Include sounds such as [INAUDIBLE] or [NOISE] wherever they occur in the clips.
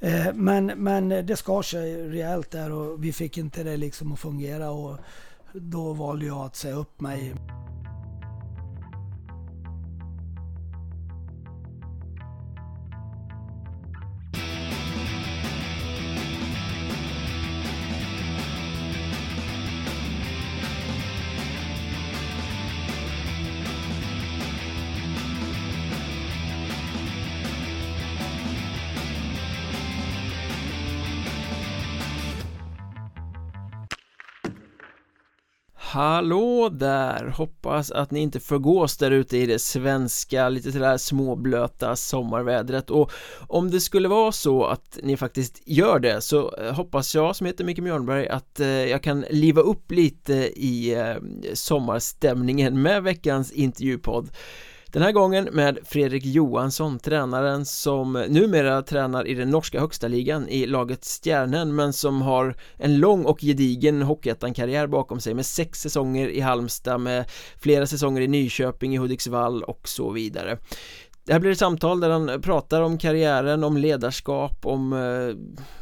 Eh, men, men det skar sig rejält där och vi fick inte det liksom att fungera och då valde jag att säga upp mig. Hallå där! Hoppas att ni inte förgås där ute i det svenska, lite sådär småblöta sommarvädret och om det skulle vara så att ni faktiskt gör det så eh, hoppas jag som heter Micke Mjörnberg att eh, jag kan liva upp lite i eh, sommarstämningen med veckans intervjupodd den här gången med Fredrik Johansson, tränaren som numera tränar i den norska högsta ligan i laget Stjärnen men som har en lång och gedigen Hockeyettan-karriär bakom sig med sex säsonger i Halmstad med flera säsonger i Nyköping, i Hudiksvall och så vidare. Det här blir ett samtal där han pratar om karriären, om ledarskap, om eh,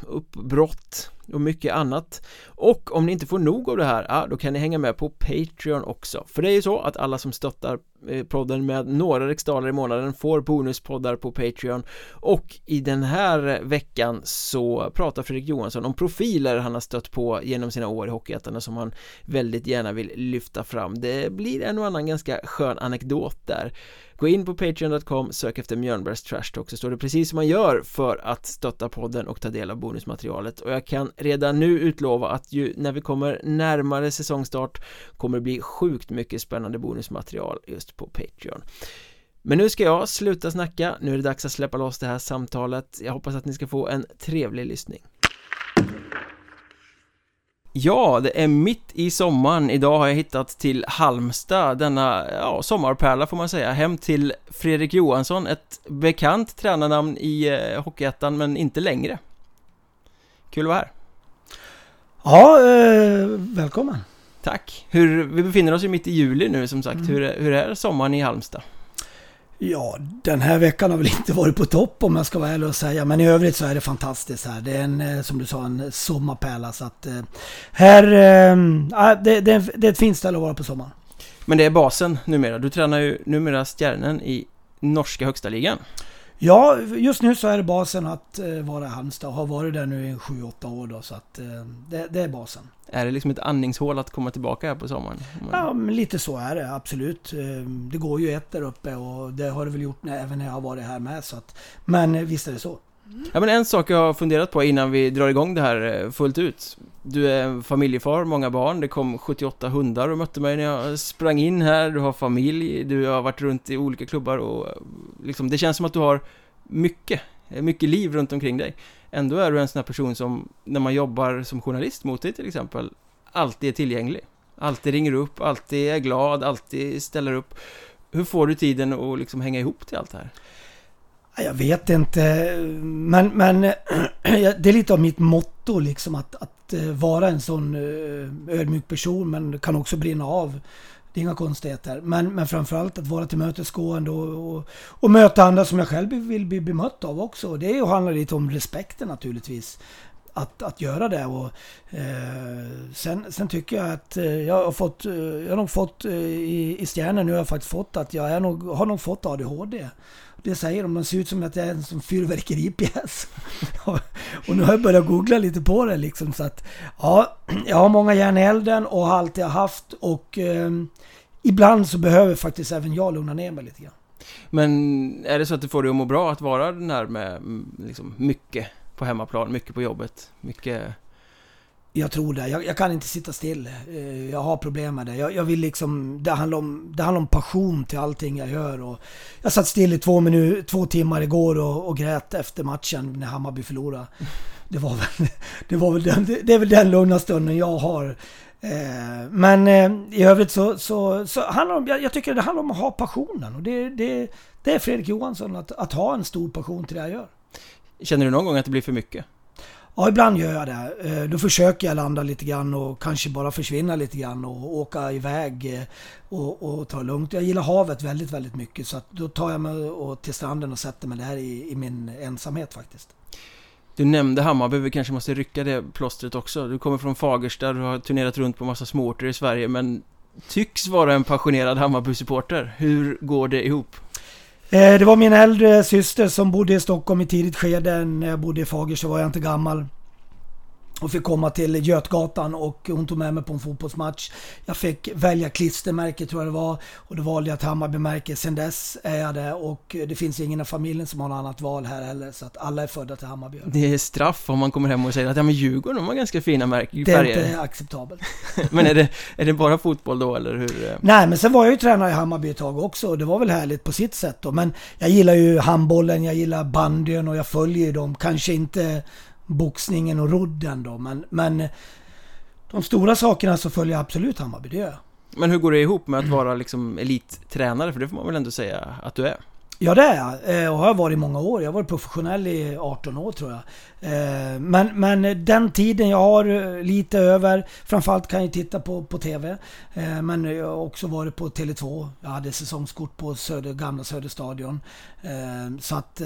uppbrott och mycket annat. Och om ni inte får nog av det här, ja, då kan ni hänga med på Patreon också. För det är ju så att alla som stöttar eh, podden med några riksdaler i månaden får bonuspoddar på Patreon. Och i den här veckan så pratar Fredrik Johansson om profiler han har stött på genom sina år i Hockeyettan som han väldigt gärna vill lyfta fram. Det blir en och annan ganska skön anekdot där. Gå in på Patreon.com, sök efter Mjörnbergs Trash Talk så står det precis som man gör för att stötta podden och ta del av bonusmaterialet. Och jag kan redan nu utlova att ju när vi kommer närmare säsongstart kommer det bli sjukt mycket spännande bonusmaterial just på Patreon men nu ska jag sluta snacka, nu är det dags att släppa loss det här samtalet Jag hoppas att ni ska få en trevlig lyssning Ja, det är mitt i sommaren. Idag har jag hittat till Halmstad, denna ja, sommarpärla får man säga, hem till Fredrik Johansson, ett bekant tränarnamn i eh, Hockeyettan, men inte längre. Kul att vara här. Ja, eh, välkommen. Tack. Hur, vi befinner oss ju mitt i juli nu som sagt. Mm. Hur, hur är sommaren i Halmstad? Ja, den här veckan har väl inte varit på topp om jag ska vara ärlig och säga. Men i övrigt så är det fantastiskt här. Det är en, eh, som du sa, en sommarpärla. Så att eh, här, äh, det, det, det är ett fint ställe att vara på sommaren. Men det är basen numera. Du tränar ju numera Stjärnen i norska högsta ligan. Ja, just nu så är det basen att eh, vara i Halmstad. Har varit där nu i 7-8 år då, så att eh, det, det, är basen. Är det liksom ett andningshål att komma tillbaka här på sommaren? Ja, lite så är det absolut. Eh, det går ju ett där uppe och det har det väl gjort även när jag har varit här med. Så att, men visst är det så. Ja men en sak jag har funderat på innan vi drar igång det här eh, fullt ut. Du är familjefar, många barn, det kom 78 hundar och mötte mig när jag sprang in här. Du har familj, du har varit runt i olika klubbar och eh, liksom Det känns som att du har mycket, eh, mycket liv runt omkring dig. Ändå är du en sån här person som, när man jobbar som journalist mot dig till exempel Alltid är tillgänglig. Alltid ringer upp, alltid är glad, alltid ställer upp. Hur får du tiden att liksom hänga ihop till allt det här? Jag vet inte, men, men [CLEARS THROAT] det är lite av mitt motto liksom att, att eh, vara en sån eh, ödmjuk person men kan också brinna av. Det är inga konstigheter. Men, men framförallt att vara tillmötesgående och, och, och möta andra som jag själv vill bli bemött av också. Det handlar lite om respekten naturligtvis. Att, att göra det. Och, eh, sen, sen tycker jag att eh, jag har fått, jag har nog fått i, i stjärnan nu har jag faktiskt fått att jag är nog, har nog fått ADHD. Det säger de, de ser ut som att det är en som fyrverkeripjäs. [LAUGHS] och nu har jag börjat googla lite på det liksom så att ja, jag har många järn i elden och har alltid haft och eh, ibland så behöver faktiskt även jag lugna ner mig lite grann. Men är det så att det får dig att må bra att vara den här med mm, liksom, mycket på hemmaplan, mycket på jobbet, mycket jag tror det. Jag, jag, kan inte sitta still. Eh, jag har problem med det. Jag, jag, vill liksom, det handlar, om, det handlar om passion till allting jag gör. Och jag satt still i två, minut, två timmar igår och, och grät efter matchen när Hammarby förlorade. Det, var väl, [LAUGHS] det, var väl den, det är väl den lugna stunden jag har. Eh, men eh, i övrigt så, så, så handlar det om, jag, jag, tycker det handlar om att ha passionen. Och det, det, det är Fredrik Johansson, att, att ha en stor passion till det jag gör. Känner du någon gång att det blir för mycket? Ja, ibland gör jag det. Eh, då försöker jag landa lite grann och kanske bara försvinna lite grann och åka iväg eh, och, och ta det lugnt. Jag gillar havet väldigt, väldigt mycket så att då tar jag mig till stranden och sätter mig där i, i min ensamhet faktiskt. Du nämnde Hammarby, vi kanske måste rycka det plåstret också. Du kommer från Fagersta, du har turnerat runt på massa småorter i Sverige men tycks vara en passionerad Hammarby-supporter. Hur går det ihop? Eh, det var min äldre syster som bodde i Stockholm i tidigt skede. När jag bodde i Fagersta var jag inte gammal och fick komma till Götgatan och hon tog med mig på en fotbollsmatch. Jag fick välja klistermärke tror jag det var och då valde jag ett Hammarbymärke. Sen dess är jag det och det finns ingen i familjen som har något annat val här heller så att alla är födda till Hammarby. Det är straff om man kommer hem och säger att ja men Djurgården de har ganska fina märken, Det är inte acceptabelt. [LAUGHS] men är det, är det bara fotboll då eller hur? Nej men sen var jag ju tränare i Hammarby ett tag också och det var väl härligt på sitt sätt då. Men jag gillar ju handbollen, jag gillar bandyn och jag följer ju dem. Kanske inte boxningen och rodden då. Men, men de stora sakerna så följer jag absolut Hammarby, det gör jag. Men hur går det ihop med att vara liksom elittränare? För det får man väl ändå säga att du är? Ja det är jag eh, och har varit i många år. Jag har varit professionell i 18 år tror jag. Eh, men, men den tiden jag har eh, lite över, framförallt kan jag titta på, på TV. Men jag har också varit på Tele2. Jag hade säsongskort på Söder, gamla Söderstadion. Så att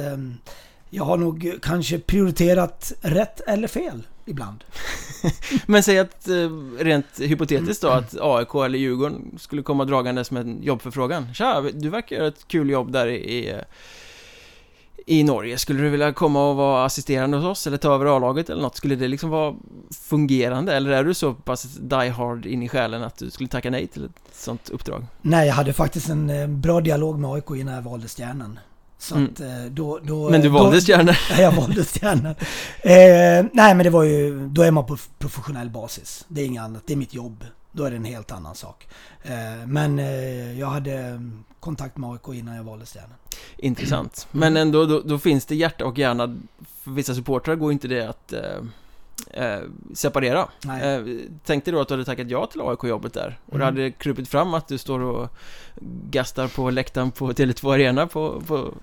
jag har nog kanske prioriterat rätt eller fel ibland. [LAUGHS] Men säg att eh, rent hypotetiskt då att AIK eller Djurgården skulle komma dragandes med en jobbförfrågan. Tja, du verkar göra ett kul jobb där i, i Norge. Skulle du vilja komma och vara assisterande hos oss eller ta över A-laget eller något? Skulle det liksom vara fungerande eller är du så pass die hard in i själen att du skulle tacka nej till ett sånt uppdrag? Nej, jag hade faktiskt en eh, bra dialog med AIK innan jag valde stjärnan. Så mm. att eh, då, då, Men du valde stjärnor? [LAUGHS] Ja, jag valde stjärnor. Eh, nej, men det var ju, då är man på professionell basis. Det är inget annat, det är mitt jobb. Då är det en helt annan sak. Eh, men eh, jag hade kontakt med AIK innan jag valde stjärnan. Intressant. Men ändå, då, då, finns det hjärta och hjärna. För vissa supportrar går inte det att eh, eh, separera. Eh, tänk dig då att du hade tackat ja till AIK-jobbet där och mm. det hade krupit fram att du står och gastar på läktaren på Tele2 Arena på, på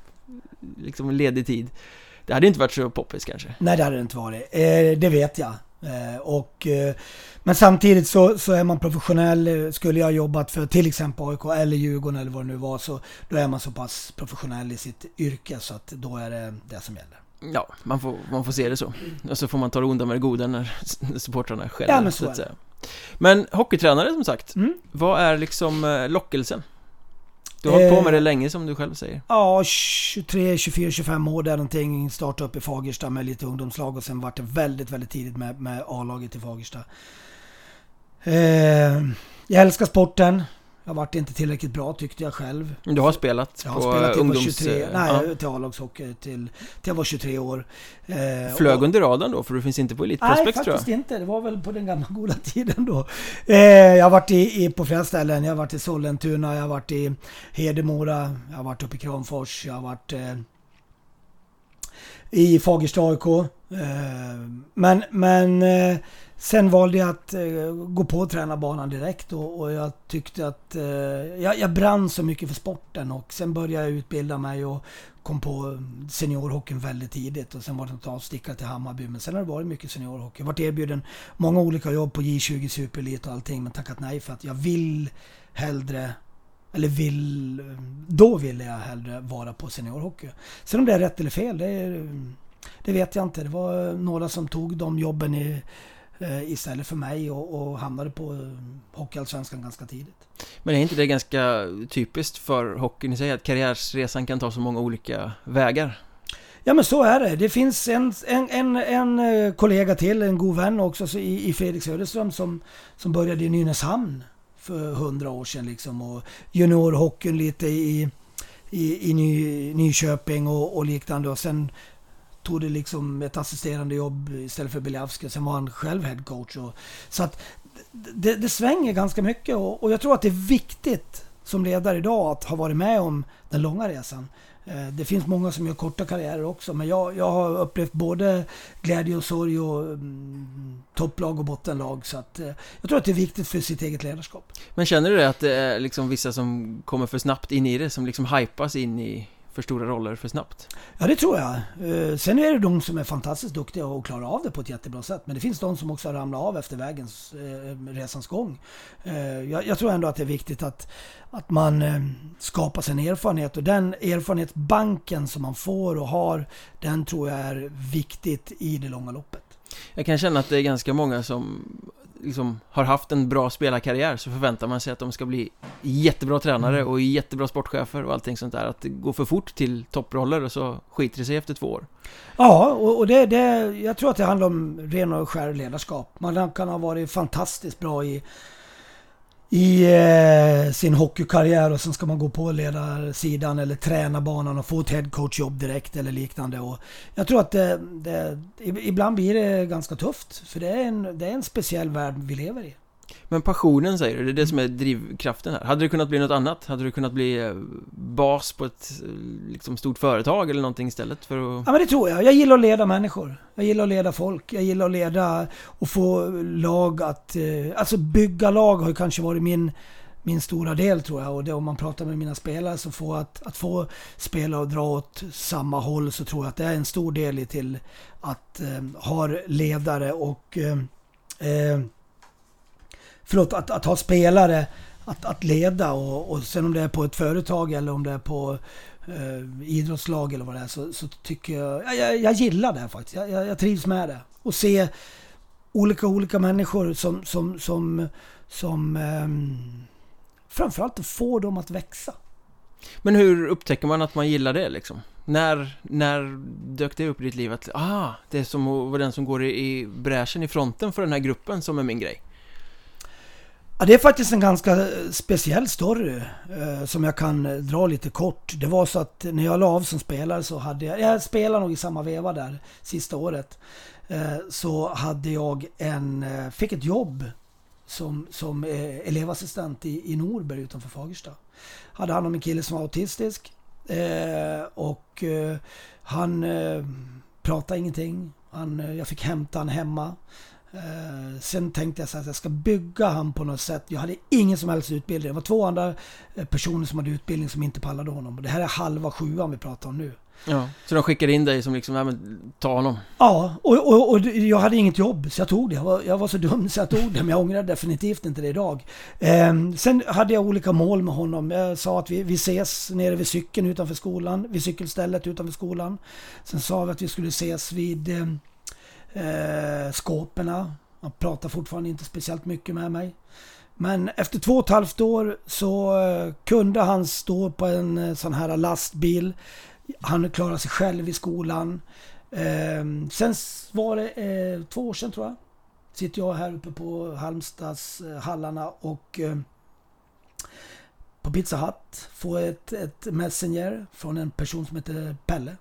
liksom ledig tid. Det hade inte varit så poppis kanske. Nej, det hade det inte varit. Eh, det vet jag. Eh, och, eh, men samtidigt så, så är man professionell. Skulle jag jobbat för till exempel AIK eller Djurgården eller vad det nu var så då är man så pass professionell i sitt yrke så att då är det det som gäller. Ja, man får, man får se det så. Och så får man ta det onda med det goda när [LAUGHS] supportrarna själva. Ja, men så, så att säga. Men hockeytränare som sagt, mm. vad är liksom eh, lockelsen? Du har hållit på med det eh, länge som du själv säger. Ja, 23, 24, 25 år där någonting. Startade upp i Fagersta med lite ungdomslag och sen vart det väldigt, väldigt tidigt med, med A-laget i Fagersta. Eh, jag älskar sporten. Jag vart inte tillräckligt bra tyckte jag själv. Du har spelat jag har på spelat till ungdoms... 23, nej, ja. till A-lagshockey till, till jag var 23 år. Eh, Flög och, under radarn då? För du finns inte på Elite Prospect tror jag? Nej, faktiskt inte. Det var väl på den gamla [LAUGHS] goda tiden då. Eh, jag har varit i, i, på flera ställen. Jag har varit i Sollentuna, jag har varit i Hedemora, jag har varit uppe i Kramfors, jag har varit eh, i Fagersta AIK. Eh, men, men eh, Sen valde jag att eh, gå på tränarbanan direkt och, och jag tyckte att eh, jag, jag, brann så mycket för sporten och sen började jag utbilda mig och kom på seniorhockeyn väldigt tidigt och sen var det att sticka till Hammarby. Men sen har det varit mycket seniorhockey. Jag har varit erbjuden många olika jobb på J20 Superelit och allting men tackat nej för att jag vill hellre eller vill, då ville jag hellre vara på seniorhockey. Sen om det är rätt eller fel, det, det vet jag inte. Det var några som tog de jobben i istället för mig och, och hamnade på eh, Hockeyallsvenskan ganska tidigt. Men är inte det ganska typiskt för hockeyn i sig att karriärsresan kan ta så många olika vägar? Ja men så är det. Det finns en, en, en, en eh, kollega till, en god vän också i, i Fredrik Söderström som, som började i Nynäshamn för hundra år sedan liksom och juniorhockeyn lite i, i, i Ny, Nyköping och, och liknande och sen tog det liksom ett assisterande jobb istället för Biljavski. Sen var han själv headcoach. Så att det, det svänger ganska mycket och, och, jag tror att det är viktigt som ledare idag att ha varit med om den långa resan. Eh, det finns många som gör korta karriärer också men jag, jag har upplevt både glädje och sorg och mm, topplag och bottenlag. Så att, eh, jag tror att det är viktigt för sitt eget ledarskap. Men känner du det att det är liksom vissa som kommer för snabbt in i det, som liksom hypas in i för stora roller för snabbt? Ja, det tror jag. Eh, sen är det de som är fantastiskt duktiga och klarar av det på ett jättebra sätt. Men det finns de som också har ramlat av efter vägens, eh, resans gång. Eh, jag, tror ändå att det är viktigt att, att man skapar sig en erfarenhet och den erfarenhetsbanken som man får och har, den tror jag är viktigt i det långa loppet. Jag kan känna att det är ganska många som liksom har haft en bra spelarkarriär så förväntar man sig att de ska bli jättebra tränare och jättebra sportchefer och allting sånt där. Att det går för fort till topproller och så skiter det sig efter två år. Ja, och, det, det, jag tror att det handlar om ren och skär ledarskap. Man kan ha varit fantastiskt bra i i eh, sin hockeykarriär och sen ska man gå på ledarsidan eller träna banan och få ett headcoachjobb direkt eller liknande. Och jag tror att det, det, ibland blir det ganska tufft för det är, en, det är en speciell värld vi lever i. Men passionen säger du, det är det som är drivkraften här. Hade det kunnat bli något annat? Hade du kunnat bli eh, bas på ett eh, liksom, stort företag eller någonting istället för att... Ja men det tror jag. Jag gillar att leda människor. Jag gillar att leda folk. Jag gillar att leda och få lag att... Eh, alltså bygga lag har ju kanske varit min min stora del tror jag. Och det, om man pratar med mina spelare så får att, att få spela och dra åt samma håll så tror jag att det är en stor del i till att eh, ha ledare och eh, eh, förlåt, att, att ha spelare att, att leda och, och sen om det är på ett företag eller om det är på eh, idrottslag eller vad det är så, så tycker jag, jag, jag gillar det faktiskt. Jag, jag, jag, trivs med det. Och se olika, olika människor som, som, som, som eh, framförallt får dem att växa. Men hur upptäcker man att man gillar det liksom? När, när dök det upp i ditt liv att, ah, det är som att vara den som går i, i bräschen i fronten för den här gruppen som är min grej? Ja, det är faktiskt en ganska eh, speciell story eh, som jag kan eh, dra lite kort. Det var så att när jag la av som spelare så hade jag, jag spelade nog i samma veva där sista året. Eh, så hade jag en, eh, fick ett jobb som, som elevassistent i, i Norberg utanför Fagersta. Hade hand om en kille som var autistisk eh, och eh, han pratade ingenting. Han, jag fick hämta han hemma. Eh, sen tänkte jag så att jag ska bygga han på något sätt. Jag hade ingen som helst utbildning. Det var två andra eh, personer som hade utbildning som inte pallade honom. det här är halva sjuan vi pratar om nu. Ja, så de skickade in dig som liksom, ja men ta honom? Ja, och, och, och jag hade inget jobb så jag tog det. Jag var, jag var, så dum så jag tog det, men jag ångrar definitivt inte det idag. Eh, sen hade jag olika mål med honom. Jag sa att vi, vi ses nere vid cykeln utanför skolan, vid cykelstället utanför skolan. Sen sa vi att vi skulle ses vid eh, eh, skåperna. Han pratar fortfarande inte speciellt mycket med mig. Men efter två och ett halvt år så eh, kunde han stå på en eh, sån här lastbil. Han klarade sig själv i skolan. Eh, sen var det eh, två år sedan tror jag. Sitter jag här uppe på Halmstads eh, hallarna och eh, på Pizza Hut får ett, ett messenger från en person som heter Pelle.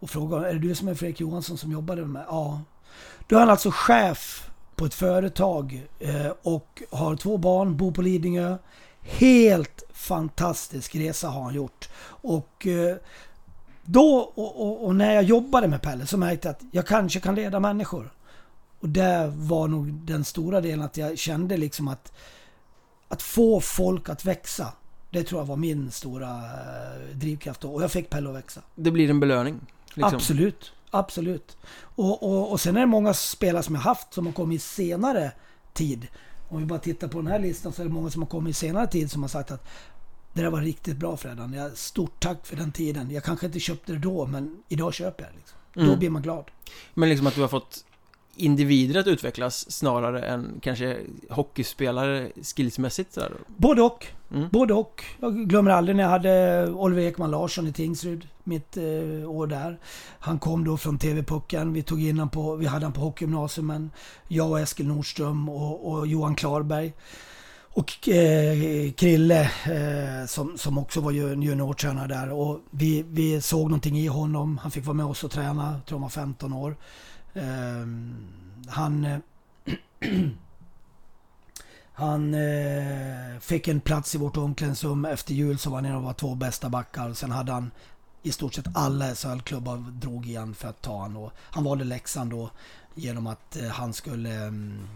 Och frågar, är det du som är Fredrik Johansson som jobbade med? Ja, då är han alltså chef på ett företag eh, och har två barn, bor på Lidingö. Helt fantastisk resa har han gjort. Och eh, då och, och, och, när jag jobbade med Pelle så märkte jag att jag kanske kan leda människor. Och det var nog den stora delen att jag kände liksom att att få folk att växa. Det tror jag var min stora eh, drivkraft då. Och jag fick Pelle att växa. Det blir en belöning? Liksom. Absolut. Absolut. Och, och, och sen är det många spelare som jag haft som har kommit i senare tid. Om vi bara tittar på den här listan så är det många som har kommit i senare tid som har sagt att det där var riktigt bra Fredan. Stort tack för den tiden. Jag kanske inte köpte det då men idag köper jag. Liksom. Mm. Då blir man glad. Men liksom att du har fått individer att utvecklas snarare än kanske hockeyspelare skillsmässigt? Sådär. Både och. Mm. Både och. Jag glömmer aldrig när jag hade Oliver Ekman Larsson i Tingsryd, mitt eh, år där. Han kom då från TV-pucken. Vi tog in han på, vi hade han på hockeygymnasium, jag och Eskil Nordström och, och Johan Klarberg. Och eh, Krille eh, som, som också var juniortränare där. Och vi, vi såg någonting i honom. Han fick vara med oss och träna, jag tror han var 15 år. Eh, han eh, [CLEARS THROAT] han eh, fick en plats i vårt omklädningsrum. Efter jul så var han en av våra två bästa backar. Sen hade han i stort sett alla SHL-klubbar drog igen för att ta honom. han valde Leksand då genom att eh, han skulle um,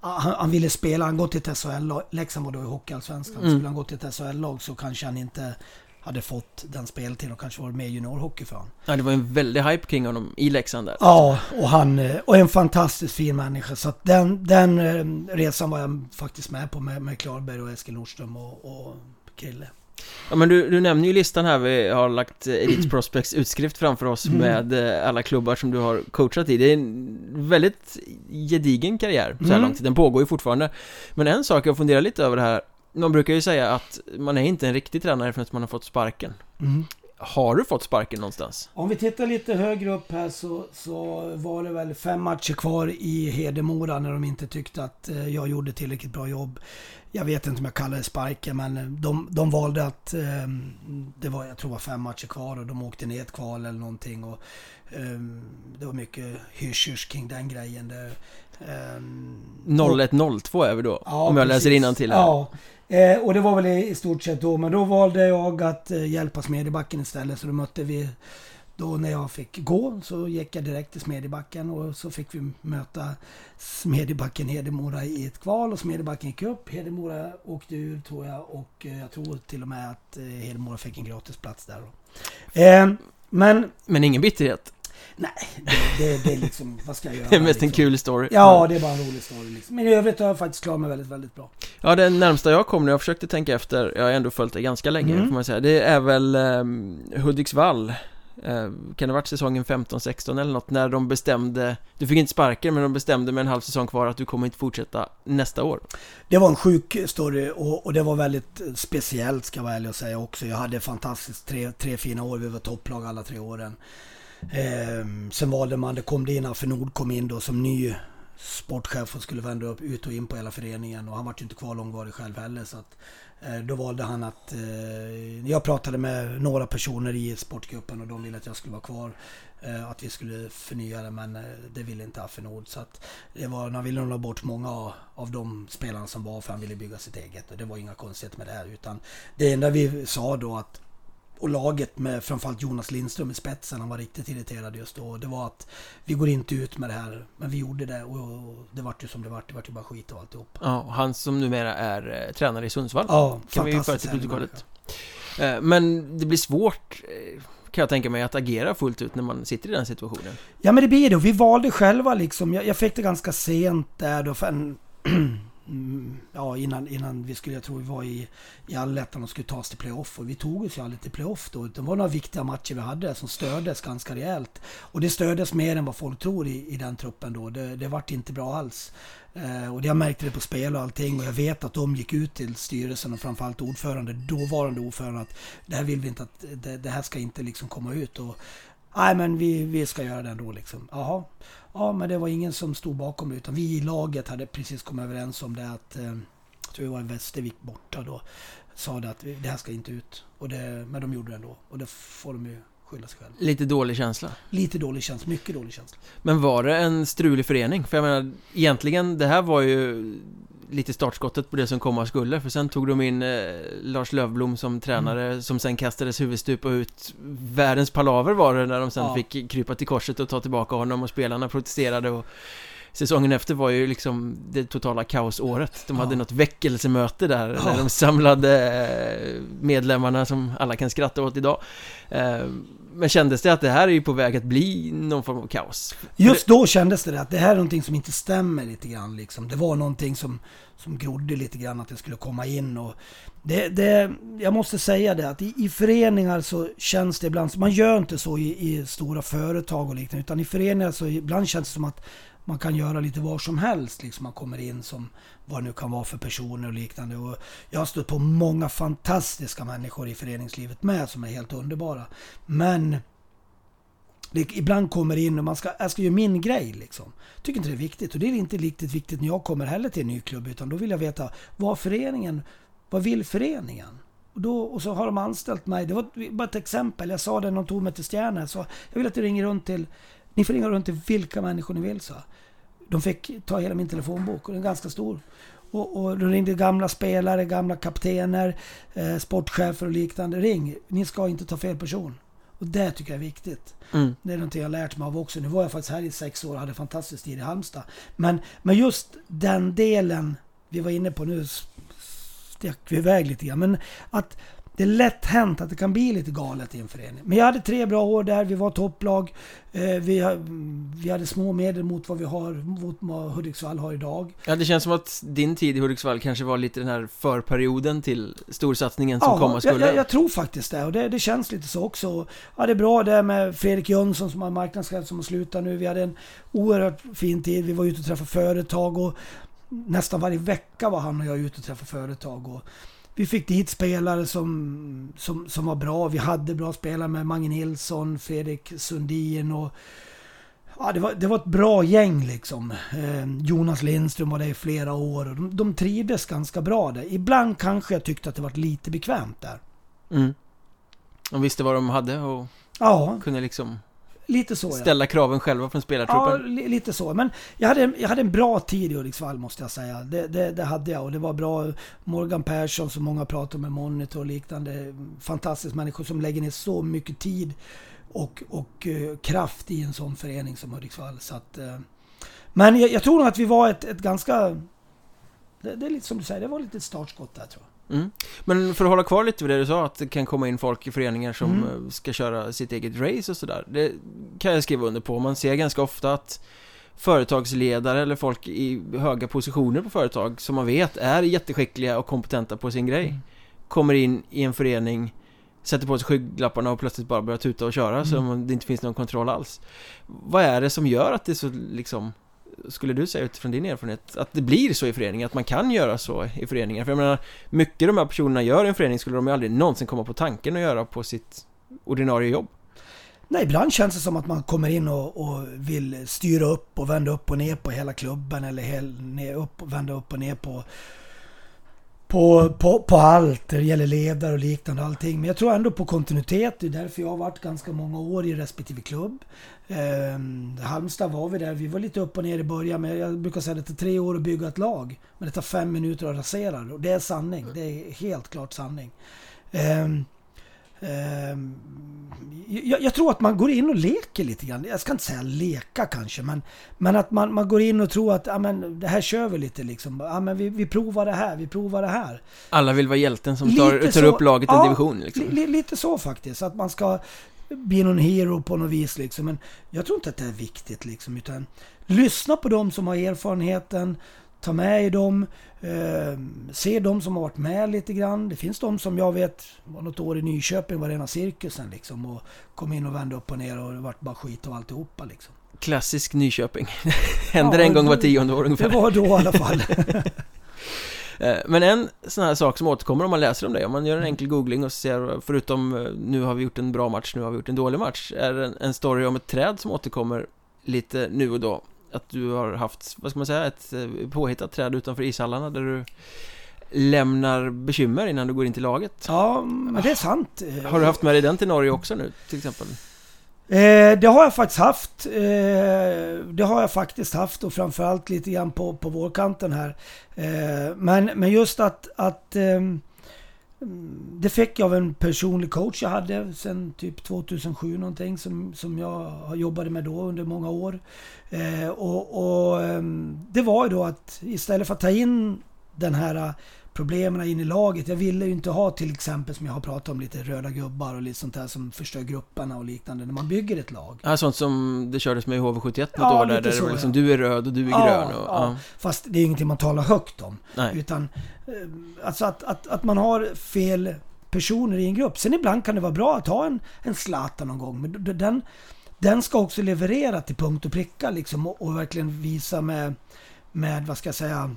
han, han, ville spela, han gått till ett SHL-lag. Leksand var då i Hockeyallsvenskan. Mm. Skulle han gå till ett SHL-lag så kanske han inte hade fått den speltiden och kanske varit med i juniorhockey för honom. Ja, det var en väldig hype kring honom i Leksand där. Ja, och han eh, och en fantastiskt fin människa. Så att den, den eh, resan var jag faktiskt med på med, med Klarberg och Eskil Nordström och, och Krille. Ja men du, du nämner ju listan här, vi har lagt Elite Prospects utskrift framför oss mm. med eh, alla klubbar som du har coachat i Det är en väldigt gedigen karriär så här mm. långt, den pågår ju fortfarande Men en sak jag funderar lite över det här Man brukar ju säga att man är inte en riktig tränare förrän man har fått sparken mm. Har du fått sparken någonstans? Om vi tittar lite högre upp här så, så var det väl fem matcher kvar i Hedemora när de inte tyckte att eh, jag gjorde tillräckligt bra jobb jag vet inte om jag kallar det sparken, men eh, de, de valde att... Eh, det var, jag tror det var fem matcher kvar och de åkte ner ett kval eller någonting. Och, eh, det var mycket hysch kring den grejen. Det, 0102 är vi då, ja, om jag precis. läser till här. Ja, eh, och det var väl i, stort sett då. Men då valde jag att eh, hjälpa Smedjebacken istället, så då mötte vi då när jag fick gå så gick jag direkt till Smedjebacken och så fick vi möta Smedjebacken Hedemora i ett kval och Smedjebacken gick upp. Hedemora åkte ur tror jag och eh, jag tror till och med att eh, Hedemora fick en gratisplats där. Eh, men... Men ingen bitterhet? Nej, det, det, det är liksom, vad ska jag göra? Det är mest liksom? en kul story. Ja, det är bara en rolig story liksom. Men i övrigt har jag faktiskt klarat mig väldigt, väldigt bra. Ja, det närmsta jag kom när jag försökte tänka efter, jag har ändå följt det ganska länge mm. får man säga, det är väl eh, Hudiksvall Eh, kan det ha varit säsongen 15-16 eller något när de bestämde Du fick inte sparka men de bestämde med en halv säsong kvar att du kommer inte fortsätta nästa år Det var en sjuk story och, och det var väldigt speciellt ska jag vara ärlig och säga också Jag hade fantastiskt tre, tre fina år, vi var topplag alla tre åren eh, Sen valde man, det kom det in för Nord kom in då som ny sportchef och skulle vända upp ut och in på hela föreningen och han var ju inte kvar långvarig själv heller så att Eh, då valde han att... Eh, jag pratade med några personer i sportgruppen och de ville att jag skulle vara kvar. Eh, att vi skulle förnya det men eh, det ville inte Affenord. Så att det var, han ville nog ha bort många av de spelarna som var för han ville bygga sitt eget. Och det var inga konstigheter med det här. Utan det enda vi sa då att och laget med framförallt Jonas Lindström i spetsen, han var riktigt irriterad just då. Det var att vi går inte ut med det här. Men vi gjorde det och det vart ju som det vart. Det vart ju bara skit och alltihop. Ja, han som numera är eh, tränare i Sundsvall. Ja, kan vi föra till protokollet. Eh, men det blir svårt eh, kan jag tänka mig att agera fullt ut när man sitter i den situationen. Ja men det blir det vi valde själva liksom. Jag, jag fick det ganska sent där då för en [CLEARS THROAT] Mm, ja, innan, innan vi skulle, jag tror vi var i, i allettan och skulle ta oss till playoff. Och vi tog oss ju aldrig till playoff då. Det var några viktiga matcher vi hade som stördes ganska rejält. Och det stördes mer än vad folk tror i, i den truppen då. Det, det vart inte bra alls. Eh, och jag märkte det på spel och allting. Och jag vet att de gick ut till styrelsen och framförallt ordförande, dåvarande ordförande, att det här vill vi inte att, det, det här ska inte liksom komma ut. Och, Nej men vi, vi ska göra det ändå liksom. Jaha. Ja, men det var ingen som stod bakom det utan vi i laget hade precis kommit överens om det att, eh, jag tror det var Västervik borta då, sa det att det här ska inte ut. Och det, men de gjorde det ändå och det får de ju skylla sig själva. Lite dålig känsla? Lite dålig känsla, mycket dålig känsla. Men var det en strulig förening? För jag menar, egentligen, det här var ju lite startskottet på det som komma skulle För sen tog de in eh, Lars Lövblom som tränare mm. Som sen kastades huvudstupa ut Världens palaver var det när de sen ja. fick krypa till korset och ta tillbaka honom och spelarna protesterade och Säsongen efter var ju liksom det totala kaosåret De ja. hade något väckelsemöte där ja. När de samlade eh, medlemmarna som alla kan skratta åt idag eh, Men kändes det att det här är ju på väg att bli någon form av kaos? Just då kändes det att det här är någonting som inte stämmer lite grann liksom Det var någonting som Som grodde lite grann att det skulle komma in och det, det, jag måste säga det att i, i föreningar så känns det ibland, man gör inte så i, i stora företag och liknande, utan i föreningar så ibland känns det som att man kan göra lite var som helst. Liksom man kommer in som vad det nu kan vara för personer och liknande. Och jag har stött på många fantastiska människor i föreningslivet med som är helt underbara. Men det ibland kommer in och man ska, jag ska göra min grej liksom. Tycker inte det är viktigt och det är inte riktigt viktigt när jag kommer heller till en ny klubb utan då vill jag veta vad föreningen, vad vill föreningen? Och, då, och så har de anställt mig. Det var bara ett exempel. Jag sa det när de tog mig till Stjärna. Så jag vill att du ringer runt till ni får ringa runt till vilka människor ni vill, så. De fick ta hela min telefonbok och den är ganska stor. Och, och de ringde gamla spelare, gamla kaptener, eh, sportchefer och liknande. Ring, ni ska inte ta fel person. Och det tycker jag är viktigt. Mm. Det är någonting jag lärt mig av också. Nu var jag faktiskt här i sex år och hade fantastisk tid i Halmstad. Men, men just den delen vi var inne på nu, stack vi iväg lite grann. Men att det är lätt hänt att det kan bli lite galet i en förening. Men jag hade tre bra år där, vi var topplag. Eh, vi, vi hade små medel mot vad vi har, mot vad Hudiksvall har idag. Ja, det känns som att din tid i Hudiksvall kanske var lite den här förperioden till storsatsningen som ja, komma skulle. Ja, jag, jag, tror faktiskt det och det, det, känns lite så också. Ja, det är bra det med Fredrik Jönsson som har marknadschef som har slutat nu. Vi hade en oerhört fin tid. Vi var ute och träffade företag och nästan varje vecka var han och jag ute och träffade företag. Och, vi fick dit spelare som, som, som var bra. Vi hade bra spelare med Mange Nilsson, Fredrik Sundin och Ja, det var, det var ett bra gäng liksom. Eh, Jonas Lindström var där i flera år och de, de trivdes ganska bra där. Ibland kanske jag tyckte att det var lite bekvämt där. Mm. De visste vad de hade och ja. kunde liksom Lite så Ställa ja. kraven själva från spelartruppen? Ja, lite så. Men jag hade, jag hade en bra tid i Hudiksvall måste jag säga. Det, det, det, hade jag och det var bra. Morgan Persson som många pratar med Monitor och liknande. Fantastisk människa som lägger ner så mycket tid och, och uh, kraft i en sån förening som Hudiksvall. Så att, uh, men jag, jag, tror nog att vi var ett, ett ganska... Det, det, är lite som du säger, det var lite ett startskott där tror jag. Mm. Men för att hålla kvar lite vid det du sa, att det kan komma in folk i föreningar som mm. Eh, ska köra sitt eget race och sådär. Det kan jag skriva under på. Man ser ganska ofta att företagsledare eller folk i höga positioner på företag som man vet är jätteskickliga och kompetenta på sin grej mm. kommer in i en förening sätter på sig skygglapparna och plötsligt bara börjar tuta och köra mm. så det inte finns någon kontroll alls. Vad är det som gör att det är så liksom skulle du säga utifrån din erfarenhet att det blir så i föreningen, att man kan göra så i föreningen? För jag menar, mycket de här personerna gör i en förening skulle de ju aldrig någonsin komma på tanken att göra på sitt ordinarie jobb. Nej, ibland känns det som att man kommer in och, och vill styra upp och vända upp och ner på hela klubben eller hel, ner, upp, vända upp och ner på på, på, på allt. Det gäller ledare och liknande allting. Men jag tror ändå på kontinuitet. Det är därför jag har varit ganska många år i respektive klubb. Eh, Halmstad var vi där. Vi var lite upp och ner i början. Men jag brukar säga att det tar tre år att bygga ett lag. Men det tar fem minuter att rasera det. Och det är sanning. Det är helt klart sanning. Eh, Ehm, jag, jag, tror att man går in och leker lite grann. Jag ska inte säga leka kanske, men, men att man, man går in och tror att ja, men, det här kör vi lite liksom. Ja, men vi, vi provar det här, vi provar det här. Alla vill vara hjälten som tar, tar så, upp laget en ja, division. Liksom. Li, lite så faktiskt. Att man ska bli någon hero på något vis liksom. Men jag tror inte att det är viktigt liksom. Utan lyssna på dem som har erfarenheten ta med i dem, eh, se de som har varit med lite grann. Det finns de som jag vet var något år i Nyköping var rena cirkusen liksom och kom in och vände upp och ner och det vart bara skit av alltihopa liksom. Klassisk Nyköping. [LAUGHS] Händer ja, en gång var tionde år ungefär. Det var då i alla fall. [LAUGHS] [LAUGHS] Eh, men en sån här sak som återkommer om man läser om det, om man gör en enkel googling och ser förutom eh, nu har vi gjort en bra match, nu har vi gjort en dålig match, är en, en story om ett träd som återkommer lite nu och då att du har haft, vad ska man säga, ett eh, påhittat träd utanför ishallarna där du lämnar bekymmer innan du går in till laget. Ja, men det är sant. Har du haft med dig den till Norge också nu, till exempel? Eh, det har jag faktiskt haft. Eh, det har jag faktiskt haft och framförallt lite grann på, på vårkanten här. Eh, men, men just att, att ehm, det fick jag av en personlig coach jag hade sen typ 2007 någonting som, som jag jobbade med då under många år. Eh, och, och ehm, Det var ju då att istället för att ta in den här problemen in i laget. Jag ville ju inte ha till exempel som jag har pratat om lite röda gubbar och lite sånt där som förstör grupperna och liknande när man bygger ett lag. Ja, sånt som det kördes med i HV71 något ja, år där, där så, det liksom ja. du är röd och du är ja, grön. Och, ja. Fast det är ingenting man talar högt om. Nej. Utan eh, alltså att, att, att man har fel personer i en grupp. Sen ibland kan det vara bra att ha en, en Zlatan någon gång. Men den, den ska också leverera till punkt och pricka liksom och, och verkligen visa med, med, vad ska jag säga,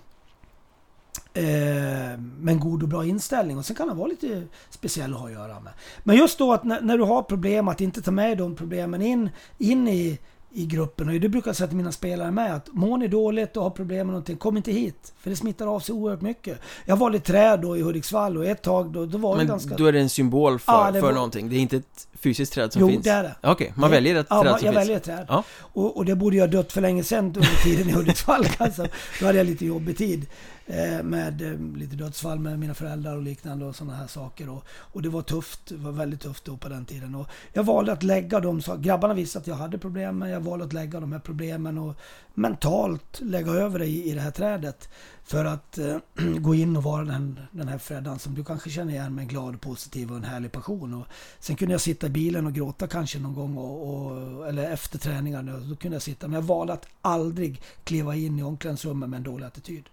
Eh, en god och bra inställning. Och sen kan han vara lite speciell att ha att göra med. Men just då att när, när, du har problem, att inte ta med de problemen in, in i, i gruppen. Och det brukar jag säga till mina spelare med. Att mår ni dåligt och har problem med någonting, kom inte hit. För det smittar av sig oerhört mycket. Jag var lite träd då i Hudiksvall och ett tag då, då var Men det ganska... då är det en symbol för, ja, för var... någonting. Det är inte ett fysiskt träd som jo, finns? Jo, det är det. Okej, okay, man väljer ett ja, träd man, som jag finns? väljer ett träd. Ja. Och, och, det borde jag dött för länge sedan under tiden i Hudiksvall. [LAUGHS] Alltså. Då hade jag lite jobbig tid eh, med eh, lite dödsfall med mina föräldrar och liknande och sådana här saker. Och, och det var tufft, det var väldigt tufft då på den tiden. Och jag valde att lägga dem, så, grabbarna visste att jag hade problem, men jag valde att lägga de här problemen och mentalt lägga över det i, i det här trädet. För att eh, [CLEARS THROAT] gå in och vara den, den här Freddan som du kanske känner igen med en glad, positiv och en härlig passion. Och sen kunde jag sitta i bilen och gråta kanske någon gång, och, och, eller efter träningarna. Då kunde jag sitta. Men jag valde att aldrig kliva in i omklädningsrummet med en dålig attityd.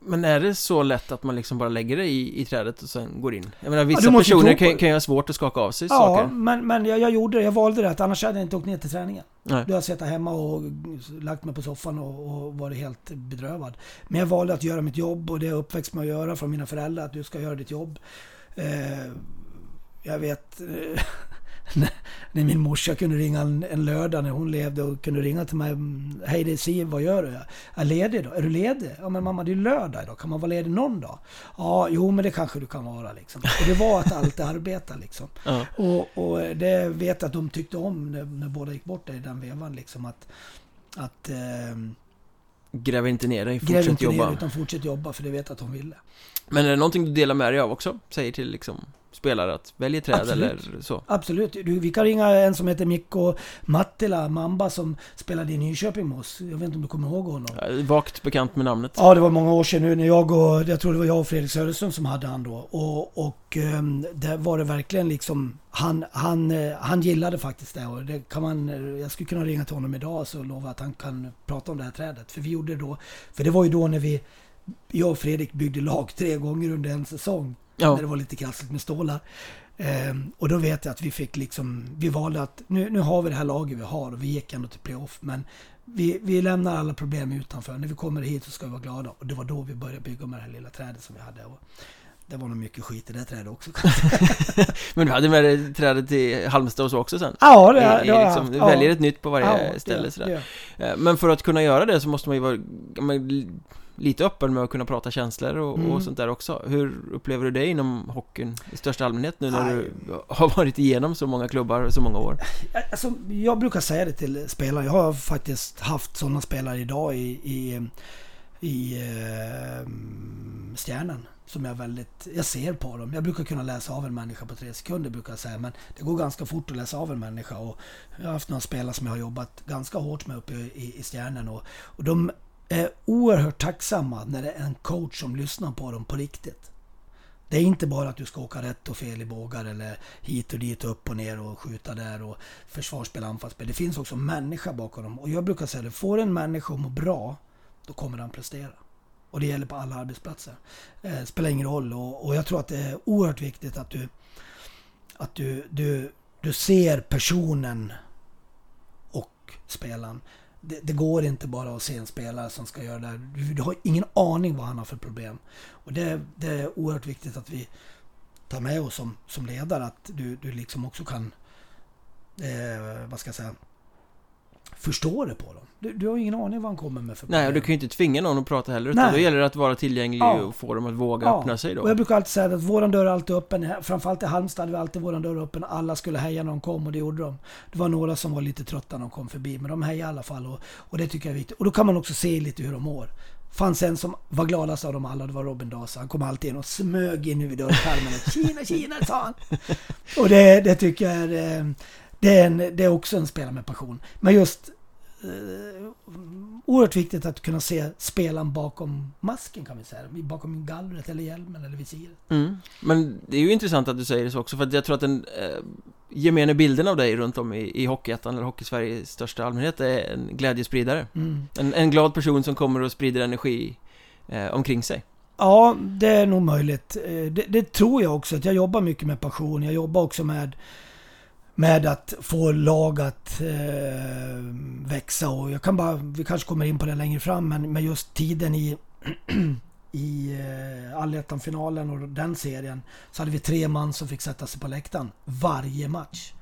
Men är det så lätt att man liksom bara lägger det i, i trädet och sen går in? Jag menar vissa ja, personer kan, kan ju ha svårt att skaka av sig ja, saker. Ja, men, men jag, jag, gjorde det. Jag valde det. Annars hade jag inte åkt ner till träningen. Nej. Då hade jag suttit hemma och lagt mig på soffan och, och varit helt bedrövad. Men jag valde att göra mitt jobb och det jag uppväxt med att göra från mina föräldrar. Att du ska göra ditt jobb. Eh, jag vet... När min morsa kunde ringa en, en, lördag när hon levde och kunde ringa till mig. Hej det är Siv, vad gör du? Jag är ledig då? Är du ledig? Ja men mamma det är lördag idag, kan man vara ledig någon dag? Ja, jo men det kanske du kan vara liksom. Och det var att alltid arbeta liksom. Ja. Och, och, det vet jag att de tyckte om när, när båda gick bort i den vevan liksom. Att, att eh, Gräv inte ner dig, fortsätt inte jobba. Ner, utan fortsätt jobba för det vet jag att hon ville. Men är det någonting du delar med dig av också? Säger till liksom spelare att välja träd Absolut. eller så? Absolut. Du, vi kan ringa en som heter Mikko Mattila Mamba som spelade i Nyköping med oss. Jag vet inte om du kommer ihåg honom? Vagt bekant med namnet. Ja, det var många år sedan nu när jag och, jag tror det var jag och Fredrik Söderström som hade han då. Och, och um, där var det verkligen liksom, han, han, uh, han gillade faktiskt det. Och det kan man, uh, jag skulle kunna ringa till honom idag och lova att han kan prata om det här trädet. För vi gjorde då, för det var ju då när vi, jag och Fredrik byggde lag tre gånger under en säsong. Ja. När det var lite krassligt med stålar. Ehm, och då vet jag att vi fick liksom, vi valde att nu, nu har vi det här laget vi har och vi gick ändå till playoff. Men vi, vi lämnar alla problem utanför. När vi kommer hit så ska vi vara glada. Och det var då vi började bygga med det här lilla trädet som vi hade. Och det var nog mycket skit i det trädet också [LAUGHS] Men du hade med dig trädet till Halmstad och så också sen? Ja, det, I, det har liksom, Du väljer ett nytt på varje ja, ställe det, sådär. Det. Eh, men för att kunna göra det så måste man ju vara lite öppen med att kunna prata känslor och, mm. och, sånt där också. Hur upplever du det inom hockeyn i största allmänhet nu när Aj. du har varit igenom så många klubbar så många år? Alltså, jag brukar säga det till spelare. Jag har faktiskt haft sådana spelare idag i, i, i uh, Stjärnan. Som jag väldigt, jag ser på dem. Jag brukar kunna läsa av en människa på tre sekunder brukar jag säga. Men det går ganska fort att läsa av en människa. Och jag har haft några spelare som jag har jobbat ganska hårt med uppe i, i Stjärnan. Och, och de är oerhört tacksamma när det är en coach som lyssnar på dem på riktigt. Det är inte bara att du ska åka rätt och fel i bågar eller hit och dit och upp och ner och skjuta där och försvarsspel, anfallsspel. Det finns också människa bakom dem. Och jag brukar säga det, får en människa att må bra, då kommer han prestera. Och det gäller på alla arbetsplatser. Eh, spelar ingen roll. Och, och, jag tror att det är oerhört viktigt att du, att du, du, du ser personen och spelaren det, det, går inte bara att se en spelare som ska göra det här. Du, du, har ingen aning vad han har för problem. Och det, det, är oerhört viktigt att vi tar med oss som, som ledare att du, du liksom också kan, eh, vad ska jag säga, förstå det på dem. Du, du, har ingen aning vad han kommer med för problem. Nej, och du kan ju inte tvinga någon att prata heller. Utan då gäller det att vara tillgänglig ja. och få dem att våga ja. öppna sig då. Och jag brukar alltid säga att våran dörr är alltid öppen. Framförallt i Halmstad hade vi alltid våran dörr öppen. Alla skulle heja när de kom och det gjorde de. Det var några som var lite trötta när de kom förbi. Men de hejade i alla fall och, och det tycker jag är viktigt. Och då kan man också se lite hur de mår. Fanns en som var gladast av dem alla, det var Robin Dasa. Han kom alltid in och smög in vid dörrkarmen Kina, Kina, sa han. Och det, det tycker jag är, eh, det är, en, det är också en spelare med passion. Men just eh, oerhört viktigt att kunna se spelaren bakom masken kan vi säga. Bakom gallret eller hjälmen eller visiret. Mm. Men det är ju intressant att du säger det så också för att jag tror att den eh, gemene bilden av dig runt om i, i Hockeyettan eller Hockeysverige i största allmänhet är en glädjespridare. Mm. En, en glad person som kommer och sprider energi eh, omkring sig. Ja, det är nog möjligt. Eh, det, det, tror jag också. Att jag jobbar mycket med passion. Jag jobbar också med med att få lag att eh, växa och jag kan bara, vi kanske kommer in på det längre fram, men med just tiden i [CLEARS THROAT] i eh, allettan-finalen och den serien så hade vi tre man som fick sätta sig på läktaren varje match.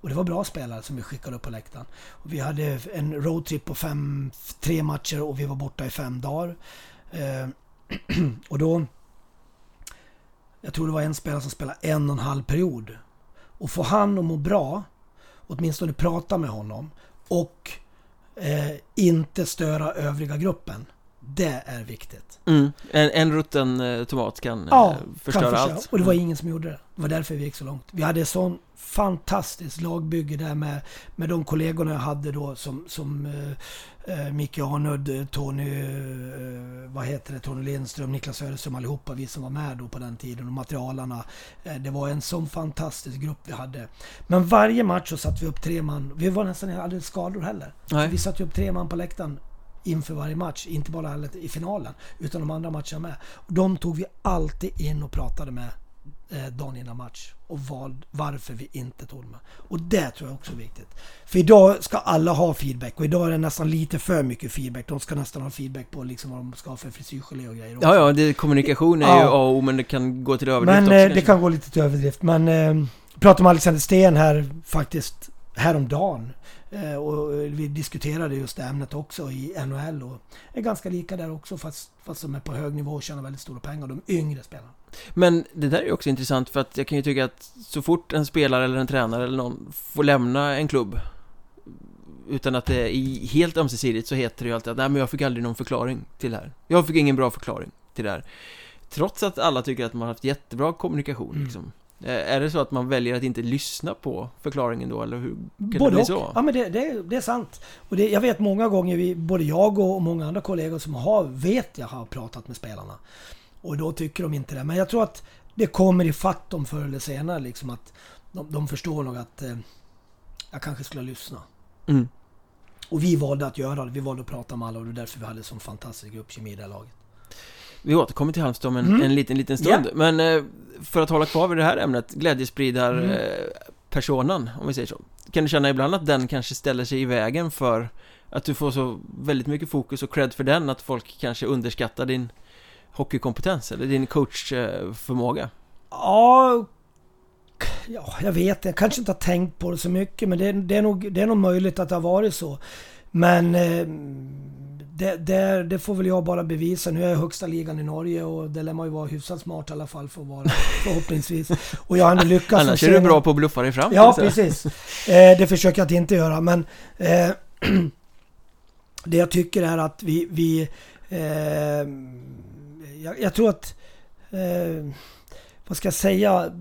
Och det var bra spelare som vi skickade upp på läktaren. Och vi hade en roadtrip på fem, tre matcher och vi var borta i fem dagar. Eh, [CLEARS THROAT] och då... Jag tror det var en spelare som spelade en och en halv period och få han att må bra, åtminstone prata med honom och eh, inte störa övriga gruppen. Det är viktigt. Mm. En, en rutten eh, tomat kan Ja, eh, kan förstöra förstöra. allt. Och det var Mm. ingen som gjorde det. Det var därför vi gick så långt. Vi hade sån fantastiskt lagbygge där med, med de kollegorna jag hade då som, som eh, eh, Micke Arnud, Tony, eh, vad heter det, Tony Lindström, Niklas Söderström allihopa vi som var med då på den tiden och materialarna. Eh, det var en sån fantastisk grupp vi hade. Men varje match så satte vi upp tre man. Vi var nästan aldrig skador heller. Nej. Vi satte upp tre man på läktaren inför varje match. Inte bara i finalen, utan de andra matcherna med. De tog vi alltid in och pratade med eh, dagen innan match. Och vad, varför vi inte tog dem. Och det tror jag också är viktigt. För idag ska alla ha feedback och idag är det nästan lite för mycket feedback. De ska nästan ha feedback på liksom vad de ska ha för frisyrgelé och grejer också. Ja, ja, det, kommunikation är Ja. ju A och O, men det kan gå till överdrift Men också eh, det kanske. kan gå lite till överdrift. Men eh, pratade med Alexander Sten här faktiskt häromdagen. Eh, och vi diskuterade just det ämnet också i NHL och är ganska lika där också fast, fast de är på hög nivå och tjänar väldigt stora pengar. De yngre spelarna. Men det där är ju också intressant för att jag kan ju tycka att så fort en spelare eller en tränare eller någon får lämna en klubb utan att det är helt ömsesidigt så heter det ju alltid att nej men jag fick aldrig någon förklaring till det här. Jag fick ingen bra förklaring till det här. Trots att alla tycker att man har haft jättebra kommunikation Mm. liksom. Eh, Är det så att man väljer att inte lyssna på förklaringen då eller hur kan det Både bli och. så? Ja men det, det, det är sant. Och det, jag vet många gånger, vi, både jag och många andra kollegor som har, vet jag har pratat med spelarna. Och då tycker de inte det. Men jag tror att det kommer i fatt dem förr eller senare liksom att de, de förstår nog att eh, jag kanske skulle lyssna. Mm. Och vi valde att göra det. Vi valde att prata med alla och det är därför vi hade sån fantastisk gruppkemi i det här laget. Vi återkommer till Halmstad om en, Mm. en liten, liten stund. Men eh, för att hålla kvar vid det här ämnet, glädjespridar Mm. eh, personen, om vi säger så. Kan du känna ibland att den kanske ställer sig i vägen för att du får så väldigt mycket fokus och cred för den, att folk kanske underskattar din hockeykompetens eller din coachförmåga? Ja, ja, jag vet. Jag kanske inte har tänkt på det så mycket men det, det, är, nog, det är nog möjligt att det har varit så. Men eh, det, det, det får väl jag bara bevisa. Nu är jag högsta ligan i Norge och det lär man ju vara hyfsat smart i alla fall för att vara förhoppningsvis. Och jag har ändå lyckats. Annars är du bra på att bluffa dig fram. Ja, precis. Eh, det försöker jag att inte göra, men eh, [CLEARS THROAT] det jag tycker är att vi... vi eh, jag, jag tror att... Eh, vad ska jag säga?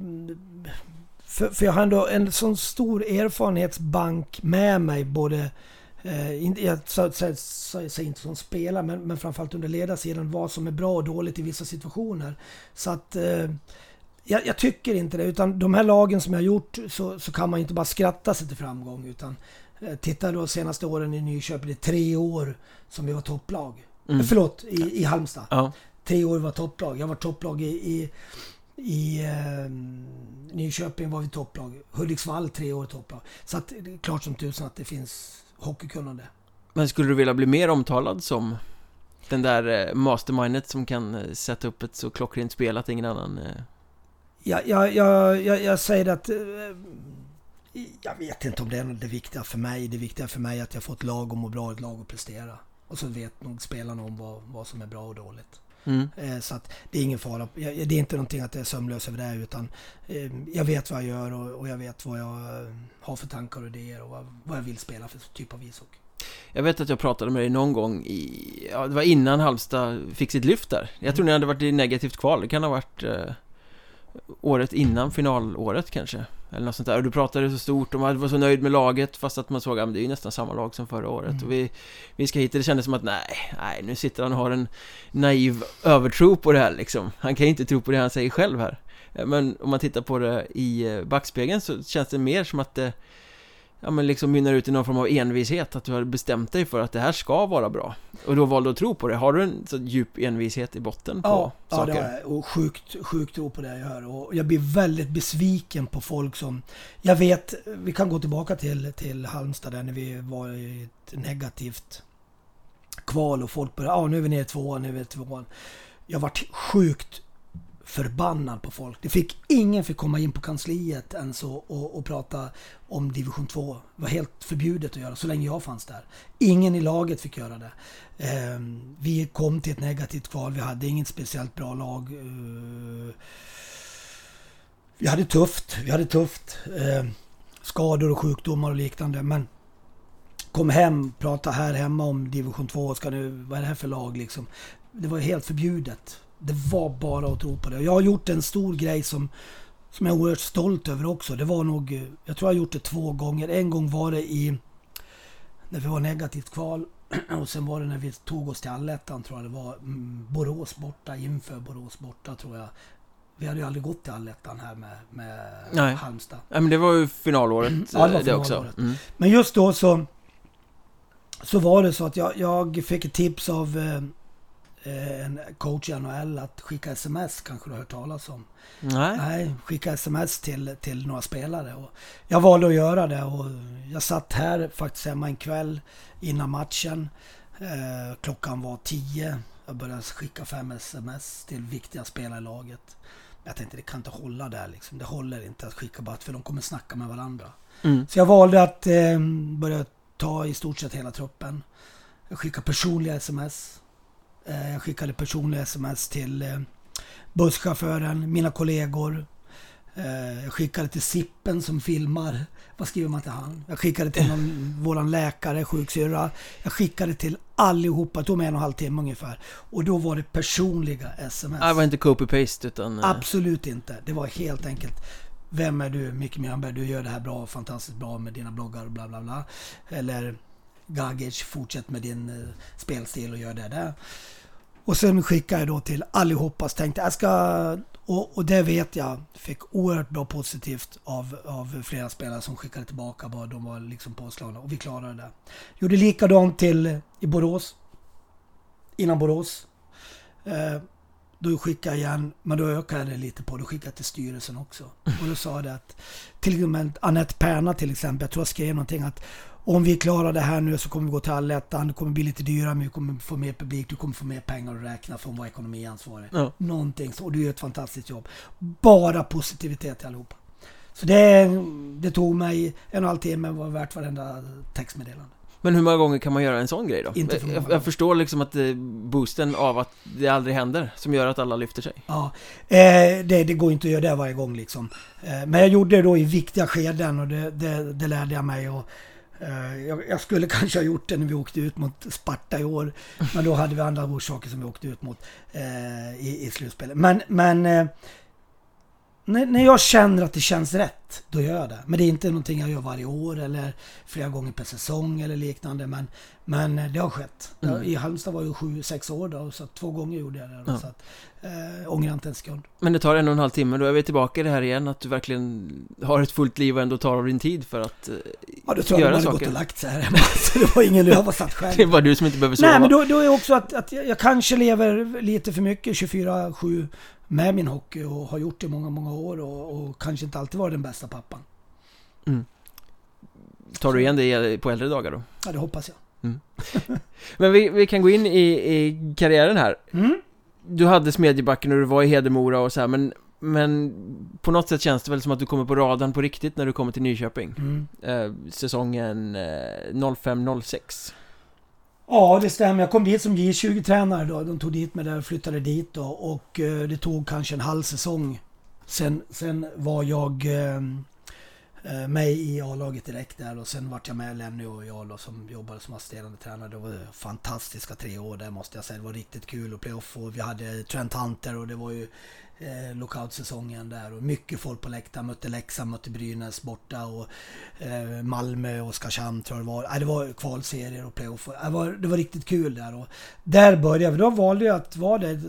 För, för jag har ändå en sån stor erfarenhetsbank med mig både jag sa- sa- säger inte som spelare, men, men framförallt under ledarsidan, vad som är bra och dåligt i vissa situationer. Så att eh, jag, jag tycker inte det, utan de här lagen som jag har gjort så, så kan man inte bara skratta sig till framgång. Utan eh, titta då senaste åren i Nyköping, det är tre år som vi var topplag. Mm. Eh, Förlåt, i, i Halmstad. Ja. Tre år var topplag. Jag var topplag i, i, i eh, Nyköping var vi topplag. Hudiksvall tre år topplag. Så att det är klart som tusan att det finns hockeykunnande. Men skulle du vilja bli mer omtalad som den där eh, mastermindet som kan eh, sätta upp ett så klockrent spel att ingen annan... eh, Jag, jag, jag, jag, jag säger att... Jag vet inte om det är det viktiga för mig. Det viktiga för mig är att jag får ett lag att må bra, ett lag att prestera. Och så vet nog spelarna om vad, vad som är bra och dåligt. Mm. Eh, Så att det är ingen fara. Det är inte någonting att jag är sömnlös över det utan eh, jag vet vad jag gör och, jag vet vad jag eh, har för tankar och idéer och vad, vad jag vill spela för typ av ishockey. Jag vet att jag pratade med dig någon gång i... Ja, det var innan Halmstad fick sitt lyft där. Jag tror ni hade varit i negativt kval. Det kan ha varit eh, året innan finalåret kanske. Eller något sånt där. Och du pratade så stort om att du var så nöjd med laget fast att man såg att det är ju nästan samma lag som förra året. Mm. Och vi, vi ska hit och det kändes som att nej, nej, nu sitter han och har en naiv övertro på det här liksom. Han kan ju inte tro på det han säger själv här. Eh, Men om man tittar på det i eh, backspegeln så känns det mer som att det ja men liksom mynnar ut i någon form av envishet att du har bestämt dig för att det här ska vara bra och då valde att tro på det. Har du en så djup envishet i botten på Ja, ja saker? det har jag. Och sjukt, sjukt tro på det jag gör. Och jag blir väldigt besviken på folk som... Jag vet, vi kan gå tillbaka till, till Halmstad där när vi var i ett negativt kval och folk började, ja nu är vi nere i tvåan, nu är vi i tvåan. Jag vart sjukt förbannad på folk. Det fick, ingen fick komma in på kansliet ens och, och, och prata om division 2. Det var helt förbjudet att göra så länge jag fanns där. Ingen i laget fick göra det. Eh, vi kom till ett negativt kval. Vi hade inget speciellt bra lag. Eh, Vi hade tufft, vi hade tufft. Eh, skador och sjukdomar och liknande. Men kom hem, prata här hemma om division 2. Ska nu, vad är det här för lag liksom? Det var helt förbjudet. Det var bara att tro på det. Jag har gjort en stor grej som, som jag är oerhört stolt över också. Det var nog, jag tror jag har gjort det två gånger. En gång var det i, när vi var negativt kval. [CLEARS THROAT] Och sen var det när vi tog oss till allettan tror jag det var. Mm, Borås borta, inför Borås borta tror jag. Vi hade ju aldrig gått till allettan här med, med Nej. Halmstad. Ja, men det var ju finalåret [CLEARS THROAT] Ja, det var eh, det också. finalåret. Mm. Men just då så, så var det så att jag, jag fick ett tips av eh, en coach i NHL att skicka sms, kanske du har hört talas om. Nej. Nej, skicka sms till, till några spelare. Och jag valde att göra det och jag satt här faktiskt hemma en kväll innan matchen. Eh, klockan var tio. Jag började skicka fem sms till viktiga spelare i laget. Jag tänkte det kan inte hålla där liksom. Det håller inte att skicka bara för de kommer snacka med varandra. Mm. Så jag valde att eh, börja ta i stort sett hela truppen. Jag skickade personliga sms. Eh, jag skickade personliga sms till eh, busschauffören, mina kollegor. Eh, jag skickade till Sippen som filmar. Vad skriver man till han? Jag skickade till någon, [LAUGHS] våran läkare, sjuksyrra. Jag skickade till allihopa. Det tog mig en och en halv timme ungefär. Och då var det personliga sms. Det var inte copy-paste utan... Absolut inte. Det var helt enkelt. Vem är du? Micke Mjörnberg, du gör det här bra, fantastiskt bra med dina bloggar och bla bla bla. Eller Gagic, fortsätt med din eh, spelstil och gör det där. Och sen skickade jag då till allihopa och tänkte jag ska... Och, och det vet jag fick oerhört bra positivt av, av flera spelare som skickade tillbaka vad de var liksom påslagna. Och vi klarade det. Gjorde likadant till i Borås. Innan Borås. Eh, då skickade jag igen, men då ökade jag det lite på. Då skickade jag till styrelsen också. Och då sa det att till med Anette Perna till exempel, jag tror jag skrev någonting att om vi klarar det här nu så kommer vi gå till allettan. Det kommer bli lite dyrare men vi kommer få mer publik. Du kommer få mer pengar att räkna att vara ekonomiansvarig. Ja. Någonting så. Och du gör ett fantastiskt jobb. Bara positivitet till allihopa. Så det, det tog mig en och en halv timme var värt varenda textmeddelande. Men hur många gånger kan man göra en sån grej då? Inte för många jag, jag förstår liksom att är boosten av att det aldrig händer som gör att alla lyfter sig. Ja, eh, det, det går inte att göra det varje gång liksom. Eh, men jag gjorde det då i viktiga skeden och det, det, det lärde jag mig. Och, eh, Eh, jag, skulle [LAUGHS] kanske ha gjort det när vi åkte ut mot Sparta i år. Men då hade vi andra orsaker som vi åkte ut mot eh, i, i slutspelet. Men, men eh, när jag känner att det känns rätt, då gör jag det. Men det är inte någonting jag gör varje år eller flera gånger per säsong eller liknande. Men, men det har skett. Mm. I Halmstad var jag sju, sex år då, så att två gånger gjorde jag det. Då, Ja. Så att, eh, ångrar inte en sekund. Men det tar en och en halv timme, då är vi tillbaka i det här igen att du verkligen har ett fullt liv och ändå tar av din tid för att eh, Ja, då tror jag göra de hade gått saker. och lagt sig här. [LAUGHS] Så det var ingen jag var satt själv. [LAUGHS] Det är bara du som inte behöver sova. Nej, men då, då är också att, att jag, jag kanske lever lite för mycket 24-7 med min hockey och har gjort det i många, många år och, och kanske inte alltid varit den bästa pappan. Tar du igen det på äldre dagar då? Ja, det hoppas jag. [LAUGHS] Men vi, vi kan gå in i, i karriären här. Mm. Du hade Smedjebacken och du var i Hedemora och så här, men men på något sätt känns det väl som att du kommer på radarn på riktigt när du kommer till Nyköping. Mm. Eh, säsongen eh, 05-06. Ja, det stämmer. Jag kom dit som J20-tränare då. De tog dit mig där och flyttade dit då. Och eh, det tog kanske en halv säsong. Sen, sen var jag ehm, eh, med i A-laget direkt där och sen vart jag med Lenny och jag då, som jobbade som assisterande tränare. Det var fantastiska tre år där måste jag säga. Det var riktigt kul och playoff och vi hade Trent Hunter och det var ju eh, lockoutsäsongen där och mycket folk på läktaren. Mötte Leksand, mötte Brynäs borta och eh, Malmö och Oskarshamn tror jag det var. Eh, det var kvalserier och playoff. Det äh, var, det var riktigt kul där. Och där började jag. Då valde jag att vara där.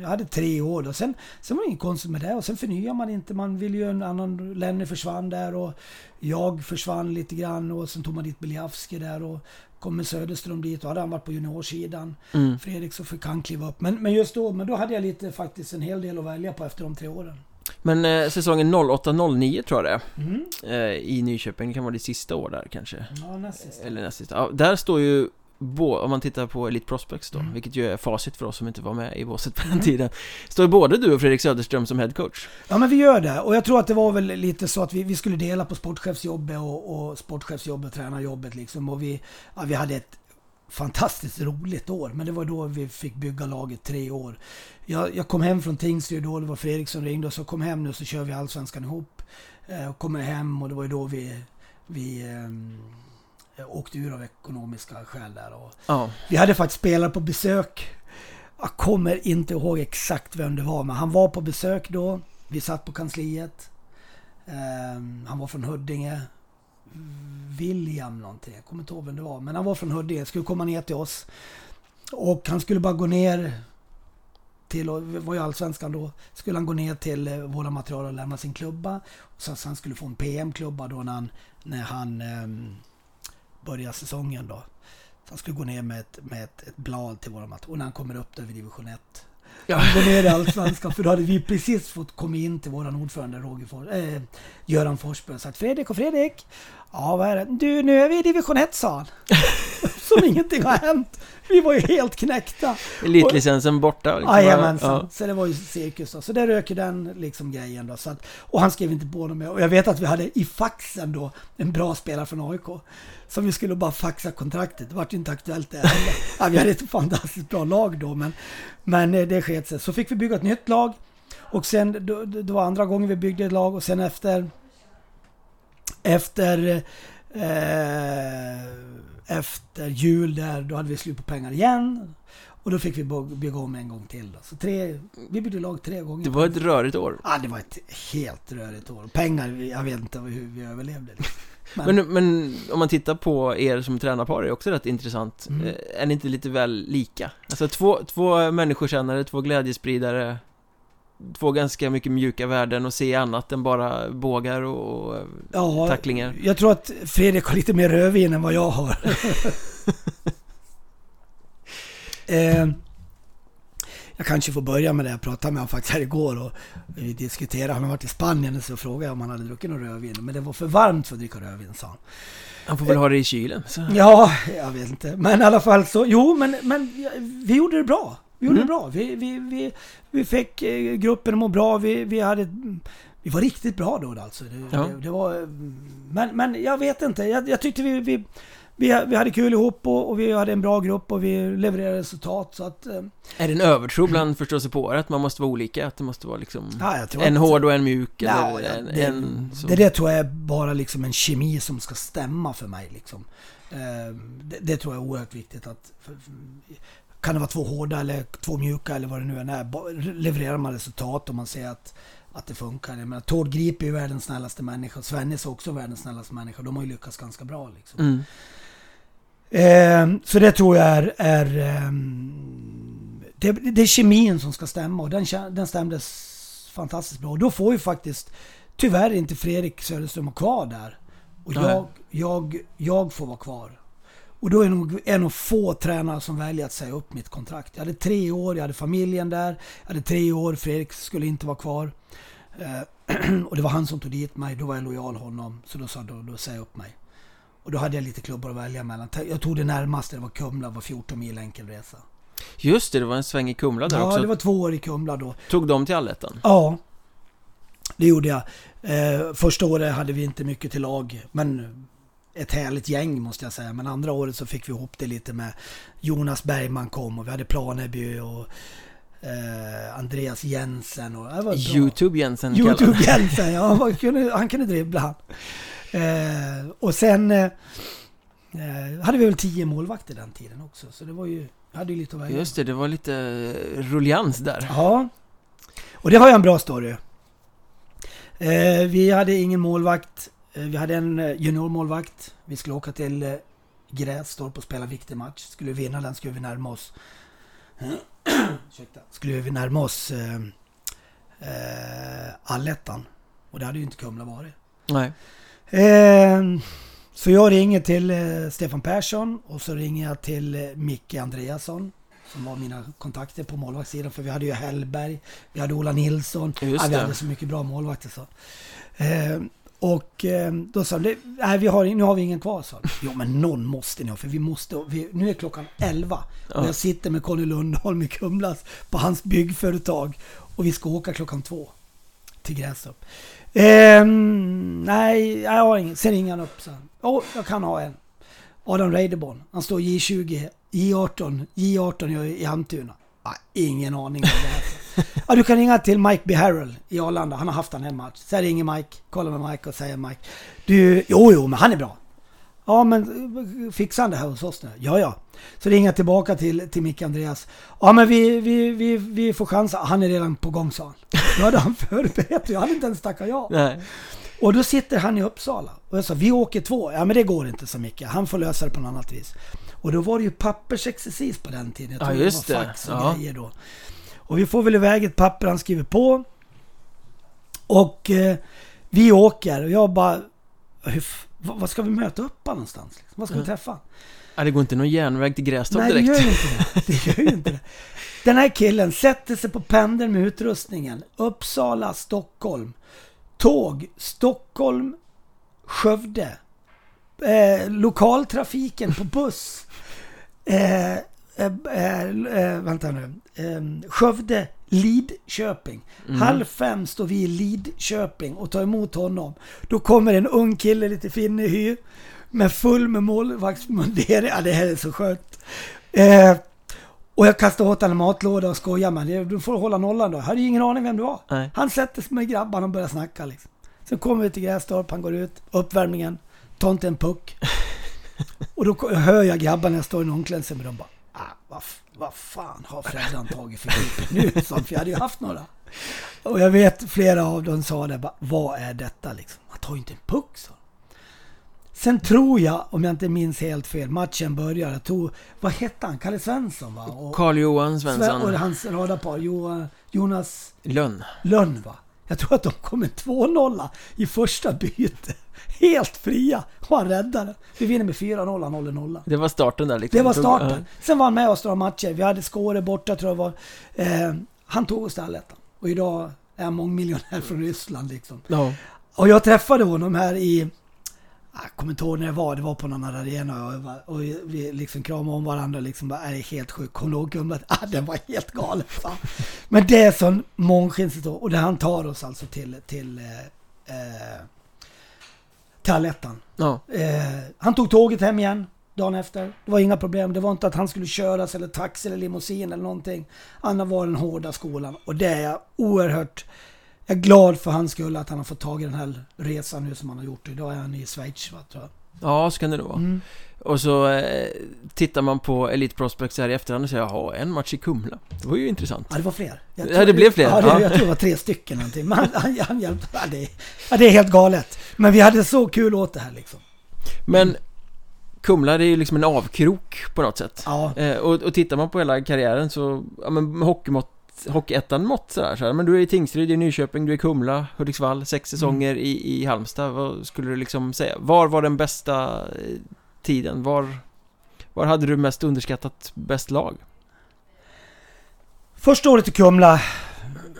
Jag hade tre år. Och sen, sen var det inget konstigt med det. Och sen förnyar man inte. Man vill ju en annan... Lenny försvann där och jag försvann lite grann. Och sen tog man dit Biljavski där och kom med Söderström dit. Då hade han varit på juniorsidan. Mm. Fredrik så fick han kliva upp. Men, men just då, men då hade jag lite faktiskt en hel del att välja på efter de tre åren. Men eh, säsongen 08-09 tror jag det är. Mm. Eh, I Nyköping, det kan vara ditt sista år där kanske. Ja, näst sist. Eller näst sista. Ja, där står ju Om man tittar på Elite Prospects då, Mm. vilket ju är facit för oss som inte var med i båset på den Mm. tiden Står både du och Fredrik Söderström som headcoach Ja men vi gör det. Och jag tror att det var väl lite så att vi, vi skulle dela på sportchefsjobbet och, och sportchefsjobbet och tränarjobbet liksom. Och vi, ja, vi hade ett fantastiskt roligt år. Men det var då vi fick bygga laget tre år. Jag, jag kom hem från Tingsryd då, det var Fredrik som ringde och så kom hem nu så kör vi Allsvenskan ihop. Eh, och kommer hem och det var ju då vi, vi eh, åkte ur av ekonomiska skäl där. Och Ja, vi hade faktiskt spelare på besök. Jag kommer inte ihåg exakt vem det var, men han var på besök då. Vi satt på kansliet. Ehm, han var från Huddinge. William någonting, jag kommer inte ihåg vem det var. Men han var från Huddinge, skulle komma ner till oss. Och han skulle bara gå ner till, och var ju allsvenskan då, skulle han gå ner till eh, våra material och lämna sin klubba. Så att han skulle få en PM-klubba då när han, när han ehm, började säsongen då. Så han skulle gå ner med ett, med ett, ett blad till våra matcher. Och när han kommer upp där vid division 1. Ja. Han går ner i Allsvenskan för då hade vi precis fått komma in till våran ordförande Roger For, eh, Göran Forsberg och sagt Fredrik och Fredrik. Ja vad är det? Du nu är vi i division 1 sa han. Som [LAUGHS] ingenting har hänt. Vi var ju helt knäckta. elitlicensen borta. liksom. Jajamensan. Ja. Så det var ju cirkus då. Så det röker den liksom grejen då. Så att, och han skrev inte på något mer. Och jag vet att vi hade i faxen då en bra spelare från AIK. Som vi skulle bara faxa kontraktet. Det var ju inte aktuellt det [LAUGHS] ja, Vi hade ett fantastiskt bra lag då men, men eh, det sket sig. Så fick vi bygga ett nytt lag. Och sen, då, det var andra gången vi byggde ett lag och sen efter efter eh, efter jul där, då hade vi slut på pengar igen. Och då fick vi bygga om en gång till. Då. Så tre, vi byggde lag tre gånger. Det var ett rörigt år. Ja, det var ett helt rörigt år. Pengar, jag vet inte hur vi överlevde. [LAUGHS] Men, men om man tittar på er som tränarpar är det också rätt intressant. Mm. Eh, Är ni inte lite väl lika? Alltså två, två människokännare, två glädjespridare Två ganska mycket mjuka värden och se annat än bara bågar och eh, Ja, tacklingar. jag tror att Fredrik har lite mer rödvin än vad jag har. [LAUGHS] eh, jag kanske får börja med det. Jag pratade med honom faktiskt här igår och vi diskuterade. Han har varit i Spanien och så frågade jag om han hade druckit någon rödvin. Men det var för varmt för att dricka rödvin, sa han. Han får väl ha det i kylen. Så. Ja, jag vet inte. Men i alla fall så, jo men, men vi gjorde det bra. Vi gjorde Mm. det bra. Vi, vi, vi, vi fick eh, gruppen att må bra. Vi, vi, hade, vi var riktigt bra då alltså. Det, Ja. det, det var, men, men jag vet inte. Jag, jag tyckte vi, vi, vi, vi hade kul ihop och, och vi hade en bra grupp och vi levererade resultat. Så att, eh, Är det en övertro bland förståsigpåare att man måste vara olika? Att det måste vara liksom tror en att- hård och en mjuk? Ja, eller en, det, en så. det där tror jag är bara liksom en kemi som ska stämma för mig. Liksom. Eh, det, det tror jag är oerhört viktigt. att för, Kan det vara två hårda eller två mjuka eller vad det nu än är. Levererar man resultat och man ser att, att det funkar. Jag menar, Tord Grip är ju världens snällaste människa. Svennis är också världens snällaste människa. De har ju lyckats ganska bra. Liksom. Mm. Eh, så det tror jag är... är ehm, det, det är kemin som ska stämma och den, den stämdes fantastiskt bra. Och då får ju faktiskt tyvärr inte Fredrik Söderström vara kvar där. Och jag, jag, jag får vara kvar. Och då är nog en av få tränare som väljer att säga upp mitt kontrakt. Jag hade tre år, jag hade familjen där. Jag hade tre år, Fredrik skulle inte vara kvar. Eh, [CLEARS THROAT] och det var han som tog dit mig, då var jag lojal honom. Så då sa jag, då, då säger jag upp mig. Och då hade jag lite klubbar att välja mellan. Jag tog det närmaste, det var Kumla, det var 14 mil enkel resa. Just det, det var en sväng i Kumla där Ja, också. det var två år i Kumla då. Tog de till allettan? Ja, det gjorde jag. Eh, första året hade vi inte mycket till lag, men ett härligt gäng måste jag säga. Men andra året så fick vi ihop det lite med Jonas Bergman kom och vi hade Planeby och eh, Andreas Jensen. Och, det var bra. Youtube Jensen. Youtube Jensen, ja. Han kunde, han kunde dribbla. Eh, och sen eh, eh, hade vi väl tio målvakter den tiden också. Så det var ju, hade ju lite att välja Just det, det var lite eh, rullians där. Ja. Och det har jag en bra story. Eh, vi hade ingen målvakt. Eh, vi hade en eh, juniormålvakt. Vi skulle åka till eh, Grästorp och spela viktig match. Skulle vi vinna den skulle vi närma oss... [CLEARS THROAT] Ursäkta. Skulle vi närma oss eh, eh, allettan. Och det hade ju inte Kumla varit. Nej. Eh, så jag ringer till eh, Stefan Persson och så ringer jag till eh, Micke Andreasson. Som var mina kontakter på målvaktssidan. För vi hade ju Hellberg, vi hade Ola Nilsson. Ja, vi hade så mycket bra målvakter. Så. Eh, och eh, då sa de, nej vi har, nu har vi ingen kvar sa de. Jo men någon måste ni ha för vi måste, vi, nu är klockan 11. Och Ja. jag sitter med Conny Lundholm i Kumlas på hans byggföretag. Och vi ska åka klockan två till Grästorp. Ehm, nej, jag har ingen. Sen ringer han upp så. Ja, jag kan ha en. Adam Reideborn. Han står J20 J18, J18 i Almtuna. Ah, ingen aning vad det är. [LAUGHS] ja, du kan ringa till Mike B. Harrell i Arlanda. Han har haft en match. Så ringer Mike, kollar med Mike och säger Mike. Du, jo, jo, men han är bra. Ja, men fixar han det här hos oss nu? Ja, ja. Så ringer jag tillbaka till, till Micke Andreas. Ja, men vi, vi, vi, vi får chansa. Han är redan på gång, sa han. Då hade han [LAUGHS] förberett Jag hade inte ens tackat ja. Nej. Och då sitter han i Uppsala. Och jag sa, vi åker två. Ja, men det går inte så mycket. Han får lösa det på något annat vis. Och då var det ju pappersexercis på den tiden. Jag tror ja, just det. Var fax och ja. grejer då. Och vi får väl iväg ett papper han skriver på. Och eh, vi åker och jag bara... Hur, vad ska vi möta upp på någonstans? Liksom? Vad ska vi träffa? Ja, det går inte någon järnväg till Grästorp direkt. Nej, det gör ju inte [LAUGHS] det. Det gör ju inte det. Den här killen sätter sig på pendeln med utrustningen. Uppsala, Stockholm. Tåg, Stockholm, Skövde. Eh, lokaltrafiken på buss. Eh, eh, eh, eh vänta nu. Eh, Skövde, Lidköping. Mm. Halv fem står vi i Lidköping och tar emot honom. Då kommer en ung kille, lite finnig hy, med full med målvaktsmundering. Ja, det här är så skönt. Eh, och jag kastar åt honom en matlåda och skojar med Du får hålla nollan då. Jag hade ju ingen aning vem du var. Nej. Han sätter sig med grabbarna och börjar snacka liksom. Sen kommer vi till Grästorp, han går ut, uppvärmningen, tar inte en puck. [LAUGHS] och då hör jag grabbarna när jag står i en omklädningsrum och de bara ah, vad, vad fan har Freddan tagit för klipp nu? För jag hade ju haft några. Och jag vet flera av dem sa det, bara, vad är detta liksom? Han tar ju inte en puck så. Sen tror jag, om jag inte minns helt fel, matchen började. Tog, vad hette han? Kalle Svensson va? Karl-Johan Svensson. Och hans radarpar, Jonas Lönn. Lönn va? Jag tror att de kom en 2-0 i första bytet. Helt fria. Och han räddade. Vi vinner med 4-0, han håller nolla. Det var starten där liksom. Det var starten. Sen var han med oss några matcher. Vi hade Skåre borta tror jag var. Eh, han tog oss till allettan. Och idag är han mångmiljonär från Ryssland liksom. Ja. Och jag träffade honom här i jag kommer inte ihåg när det var, det var på någon arena och, och vi liksom kramade om varandra liksom bara, är det helt sjukt? Kommer du ihåg gummet? Ah, [LAUGHS] den var helt galen. Fan. Men det är sån mångskinshistoria och det han tar oss alltså till, till eh, eh till allettan. Ja. Eh, han tog tåget hem igen dagen efter. Det var inga problem. Det var inte att han skulle köras eller taxi eller limousin eller någonting. Han var den hårda skolan och det är jag oerhört jag är glad för hans skull att han har fått tag i den här resan nu som han har gjort. Idag är han i Schweiz va, tror jag. Ja, så kan det nog vara. Mm. Och så eh, tittar man på Elite Prospects här i efterhand och säger jaha, en match i Kumla. Det var ju intressant. Ja, det var fler. Tror, ja, det blev fler. Ja, det, ja. jag tror det var tre stycken någonting. Men han, han hjälpte. Ja det, ja, det är helt galet. Men vi hade så kul åt det här liksom. Men Kumla det är ju liksom en avkrok på något sätt. Ja. Eh, och, och tittar man på hela karriären så, ja men hockeymått Hockeyettan-mått sådär, sådär. Men du är i Tingsryd, du är i Nyköping, du är i Kumla, Hudiksvall, sex säsonger mm. i, i Halmstad. Vad skulle du liksom säga? Var var den bästa eh, tiden? Var, var hade du mest underskattat bäst lag? Första året i Kumla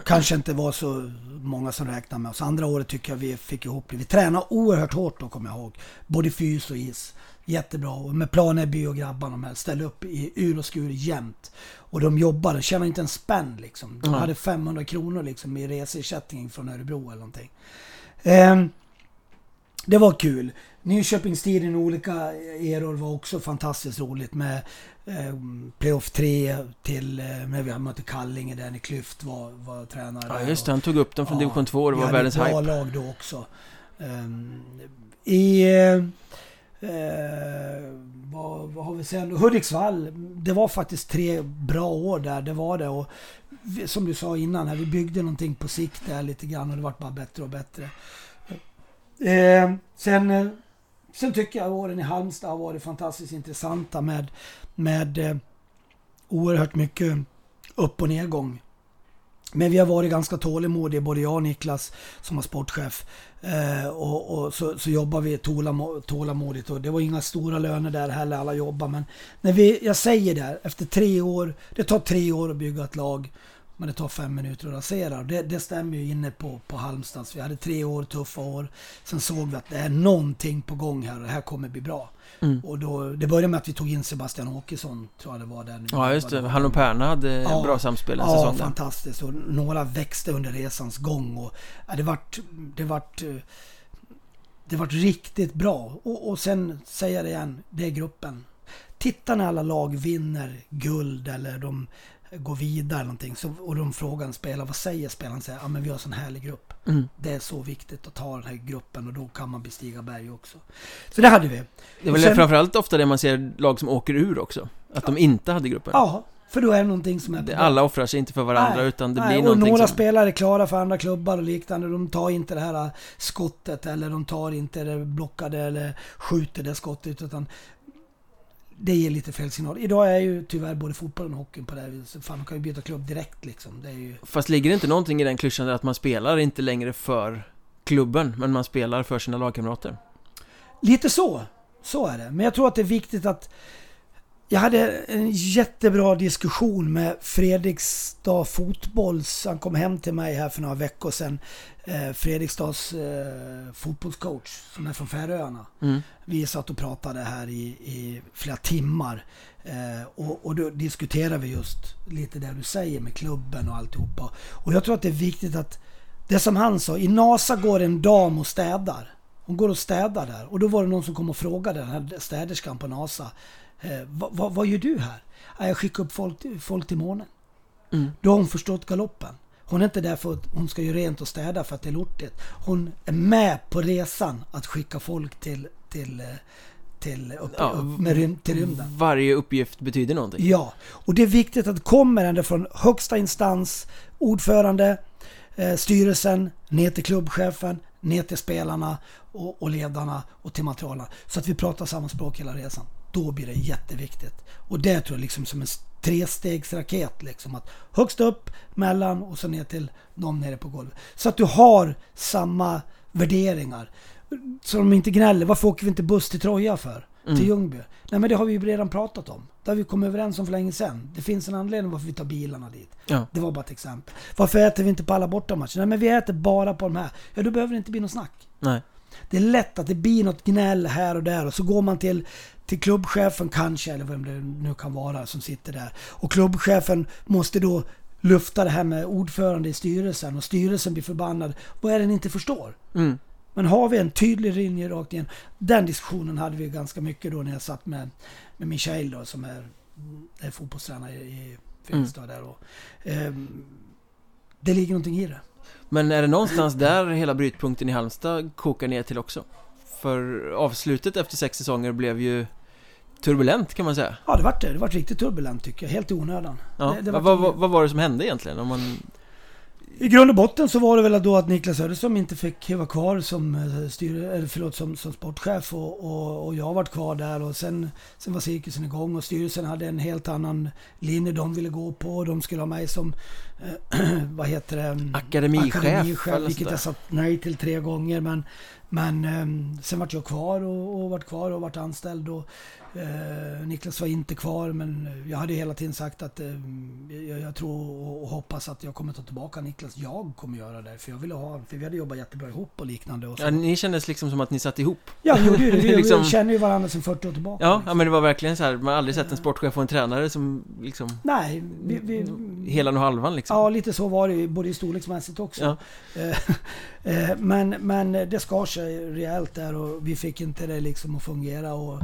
kanske inte var så många som räknade med oss. Andra året tycker jag vi fick ihop det. Vi tränade oerhört hårt då kommer jag ihåg. Både fys och is. Jättebra. Och med Planeby och grabbarna de här ställde upp i ur och skur jämt. Och de jobbade, tjänade inte en spänn liksom. De mm. hade 500 kronor liksom i reseersättning från Örebro eller någonting. Eh, det var kul. Nyköpingstiden i olika eror var också fantastiskt roligt med eh, Playoff 3 till, eh, när vi mötte Kallinge där när Klyft var, var tränare. Ja just det, han tog upp dem från ja, division 2 och det var världens hype. Vi hade ett bra lag då också. Um, I... Eh, vad, vad, har vi sen? Hudiksvall. Det var faktiskt tre bra år där. Det var det. Och vi, som du sa innan, här, vi byggde någonting på sikt där lite grann och det vart bara bättre och bättre. Eh, sen, sen tycker jag åren i Halmstad har varit fantastiskt intressanta med, med eh, oerhört mycket upp och nedgång. Men vi har varit ganska tålmodiga, både jag och Niklas som var sportchef. Eh, och, och så, så jobbar vi tålamodigt och det var inga stora löner där heller, alla jobbar. Men när vi, jag säger det, efter tre år, det tar tre år att bygga ett lag. Men det tar fem minuter att rasera. Det, det stämmer ju inne på, på Halmstads. Vi hade tre år, tuffa år. Sen såg vi att det är någonting på gång här och det här kommer bli bra. Mm. Och då, det började med att vi tog in Sebastian Åkesson, tror jag det var. Där ja, just det. Han och Perna hade ja, bra samspel en ja, säsong. Ja, fantastiskt. Och några växte under resans gång. Och, ja, det vart... Det vart det vart riktigt bra. Och, och sen, säger jag det igen, det är gruppen. titta när alla lag vinner guld eller de går vidare eller någonting. Så, och de frågar en spelare, vad säger spelaren? Säger, ja men vi har en sån härlig grupp. Mm. Det är så viktigt att ta den här gruppen och då kan man bestiga berg också. Så det hade vi. Det är väl Sen- framförallt ofta det man ser lag som åker ur också Att de inte hade gruppen Ja, för då är det någonting som är Alla offrar sig inte för varandra Nej, utan det Nej, blir och någonting några som... spelare är klara för andra klubbar och liknande. De tar inte det här äh, skottet eller de tar inte det blockade eller skjuter det skottet utan det ger lite fel signal. Idag är ju tyvärr både fotbollen och hockeyn på det här viset. Fan, de kan ju byta klubb direkt liksom. Det är ju... Fast ligger det inte någonting i den klyschan att man spelar inte längre för klubben Men man spelar för sina lagkamrater Lite så. Så är det. Men jag tror att det är viktigt att... Jag hade en jättebra diskussion med Fredrikstad Fotbolls... Han kom hem till mig här för några veckor sedan. Eh, Fredrikstads eh, fotbollscoach som är från Färöarna. mm. Vi satt och pratade här i, i flera timmar. Eh, och, och då diskuterade vi just lite det du säger med klubben och alltihopa. Och jag tror att det är viktigt att det som han sa, i NASA går en dam och städar. Hon går och städar där. Och då var det någon som kom och frågade den här städerskan på NASA. Eh, vad, vad, vad gör du här? "Ja, Jag skickar upp folk, folk till månen. Mm. Då har hon förstått galoppen. Hon är inte där för att hon ska göra rent och städa för att det är lortigt. Hon är med på resan att skicka folk till, till, eh, till, upp, Ja, upp med rym, till rymden. Varje uppgift betyder någonting Ja, och det är viktigt att det kommer ända från högsta instans, ordförande, eh, styrelsen, ner till klubbchefen, ner till spelarna och, och ledarna och till materialen. Så att vi pratar samma språk hela resan. Då blir det jätteviktigt. Och det tror jag liksom som en trestegsraket. Liksom, att högst upp, mellan och så ner till de nere på golvet. Så att du har samma värderingar. Så de inte gnäller. Varför åker vi inte buss till Troja för? Mm. Till Ljungby? Nej men det har vi ju redan pratat om. Det har vi kommit överens om för länge sedan. Det finns en anledning varför vi tar bilarna dit. Ja, Det var bara ett exempel. Varför äter vi inte på alla bortamatcher? Nej men vi äter bara på de här. Ja då behöver det inte bli något snack. nej Det är lätt att det blir något gnäll här och där och så går man till, till klubbchefen kanske, eller vem det nu kan vara som sitter där. Och klubbchefen måste då lufta det här med ordförande i styrelsen och styrelsen blir förbannad. Vad är det ni inte förstår? mm. Men har vi en tydlig linje rakt igen. Den diskussionen hade vi ganska mycket då när jag satt med, med Michael då som är, är fotbollstränare i Fredrikstad där. Och, ehm, det ligger någonting i det. Men är det någonstans där hela brytpunkten i Halmstad kokar ner till också? För avslutet efter sex säsonger blev ju turbulent kan man säga Ja, det vart det. Det vart riktigt turbulent tycker jag. Helt i onödan. Ja, Det- det vad, vart- vad, vad var det som hände egentligen? Om man... I grund och botten så var det väl då att Niklas Söderström inte fick vara kvar som, eh, styr, eller förlåt, som, som sportchef och, och, och jag varit kvar där och sen, sen var cirkusen igång och styrelsen hade en helt annan linje de ville gå på. De skulle ha mig som, eh, [CLEARS THROAT] vad heter det? Akademichef, Akademichef vilket jag sagt nej till tre gånger men, men eh, sen vart jag kvar och, och vart kvar och vart anställd och eh, Niklas var inte kvar men jag hade hela tiden sagt att eh, jag, jag tror och, och hoppas att jag kommer ta tillbaka Niklas. Jag kommer göra det för jag ville ha för vi hade jobbat jättebra ihop och liknande. Och så. Ja, ni kändes liksom som att ni satt ihop Ja, vi gjorde ju det. [LAUGHS] Vi, Liksom- vi känner ju varandra sedan 40 år tillbaka. Ja, liksom. ja men det var verkligen så här, man har aldrig sett en sportchef och en tränare som liksom Nej, vi, vi, Helan och halvan liksom Ja, lite så var det både i storleksmässigt också. Ja. Eh, [LAUGHS] eh, men, men det skar sig rejält där och vi fick inte det liksom att fungera. Och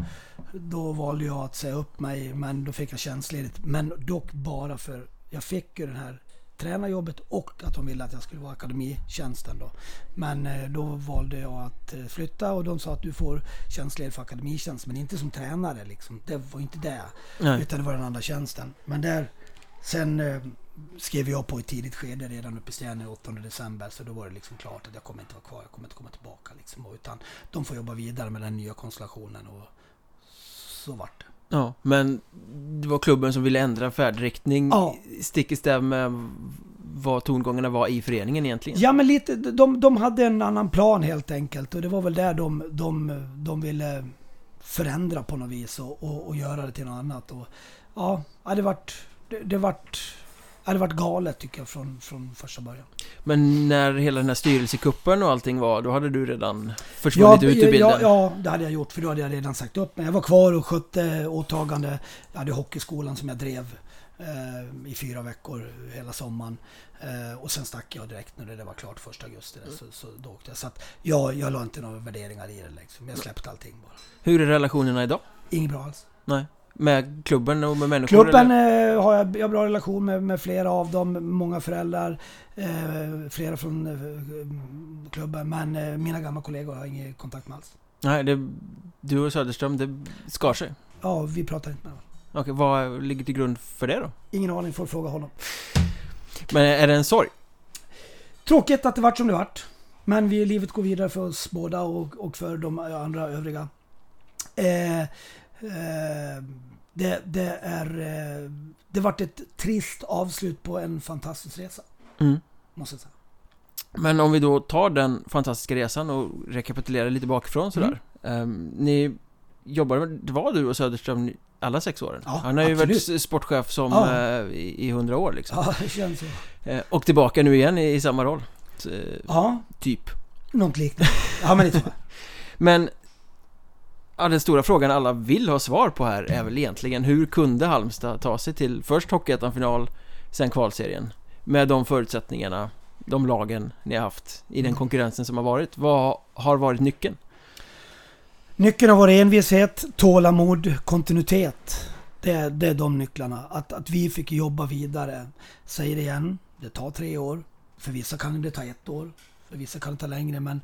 då valde jag att säga upp mig, men då fick jag tjänstledigt. Men dock bara för jag fick ju den här tränarjobbet och att de ville att jag skulle vara akademitjänsten då. Men eh, då valde jag att eh, flytta och de sa att du får tjänstledigt för akademitjänst men inte som tränare liksom. Det var inte det. Nej. Utan det var den andra tjänsten. Men där, sen eh, skrev jag på i tidigt skede redan uppe i Stjärnö 8 december. Så då var det liksom klart att jag kommer inte vara kvar, jag kommer inte komma tillbaka. Liksom, utan de får jobba vidare med den nya konstellationen och så vart det. Ja, men det var klubben som ville ändra färdriktning Ja. stick i stäv med vad tongångarna var i föreningen egentligen. Ja men lite, de, de hade en annan plan helt enkelt och det var väl där de, de, de ville förändra på något vis och, och, och göra det till något annat. Och, ja, ja, det vart, det, det vart, ja, det vart galet tycker jag från, från första början. Men när hela den här styrelsekuppen och allting var, då hade du redan försvunnit ut ur bilden? Ja, ja, det hade jag gjort för då hade jag redan sagt upp mig. Jag var kvar och skötte åtagande. Jag hade hockeyskolan som jag drev eh, i fyra veckor hela sommaren. Eh, och sen stack jag direkt när det var klart första augusti. där, Så, så då åkte jag. Så att ja, jag la inte några värderingar i det liksom. Jag släppte allting bara. Hur är relationerna idag? Inget bra alls. Nej. Med klubben och med människor? Klubben eh, har jag, jag har bra relation med, med flera av dem, många föräldrar, eh, flera från eh, klubben. Men eh, mina gamla kollegor har jag ingen kontakt med alls. Nej, det, du och Söderström, det skar sig? Ja, vi pratar inte med varandra. Okej, vad ligger till grund för det då? Ingen aning, får fråga honom. Men är det en sorg? Tråkigt att det vart som det vart. Men vi, livet går vidare för oss båda och, och för de andra övriga. Eh, eh, det, det, är... Eh, det vart ett trist avslut på en fantastisk resa. Mm. Måste jag säga. Men om vi då tar den fantastiska resan och rekapitulerar lite bakifrån sådär. Mm. Um, ni jobbade, det var du och Söderström alla sex åren? Ja, Han har ju absolut. varit sportchef som Ja. eh, i hundra år liksom. Ja, det känns så. Eh, och tillbaka nu igen i, i samma roll. Så, eh, Ja, typ. något liknande. Ja, men tror jag. [LAUGHS] Men ja, den stora frågan alla vill ha svar på här är väl egentligen hur kunde Halmstad ta sig till först Hockeyettan-final, sen kvalserien? Med de förutsättningarna, de lagen ni har haft i den konkurrensen som har varit. Vad har varit nyckeln? Nyckeln har varit envishet, tålamod, kontinuitet. Det är, det är de nycklarna. Att, att vi fick jobba vidare. Säger det igen, det tar tre år. För vissa kan det ta ett år. För vissa kan det ta längre. Men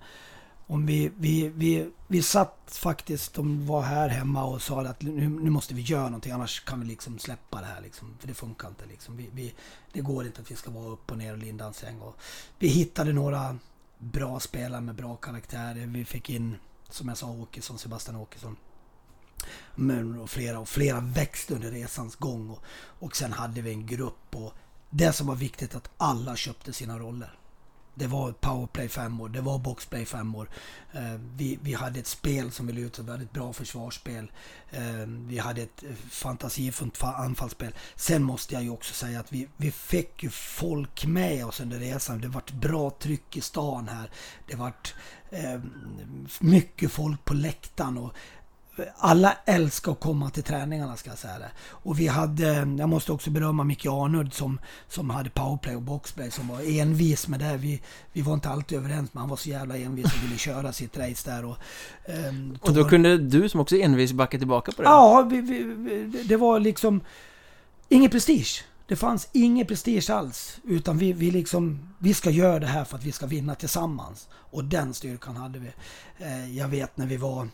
om vi, vi, vi, vi satt faktiskt, de var här hemma och sa att nu, nu måste vi göra någonting annars kan vi liksom släppa det här. Liksom, för det funkar inte. Liksom. Vi, vi, det går inte att vi ska vara upp och ner och linda en säng. Och vi hittade några bra spelare med bra karaktärer. Vi fick in, som jag sa, Åkesson, Sebastian Åkesson. Men och flera och flera växte under resans gång. Och, och sen hade vi en grupp och det som var viktigt att alla köpte sina roller. Det var powerplay femmor, det var boxplay femmor. Eh, vi, vi hade ett spel som vi lutade, vi hade ett bra försvarsspel. Eh, vi hade ett eh, fantasifullt anfallsspel. Sen måste jag ju också säga att vi, vi fick ju folk med oss under resan. Det vart bra tryck i stan här. Det vart eh, mycket folk på läktaren. Och alla älskar att komma till träningarna ska jag säga det. Och vi hade, jag måste också berömma Micke Arnud som, som hade powerplay och boxplay som var envis med det. Vi, vi var inte alltid överens men han var så jävla envis och ville köra sitt race där. Och, ehm, Och då kunde du som också är envis backa tillbaka på det? Ja, vi, vi, det var liksom ingen prestige. Det fanns ingen prestige alls. Utan vi, vi liksom, vi ska göra det här för att vi ska vinna tillsammans. Och den styrkan hade vi. Eh, jag vet när vi var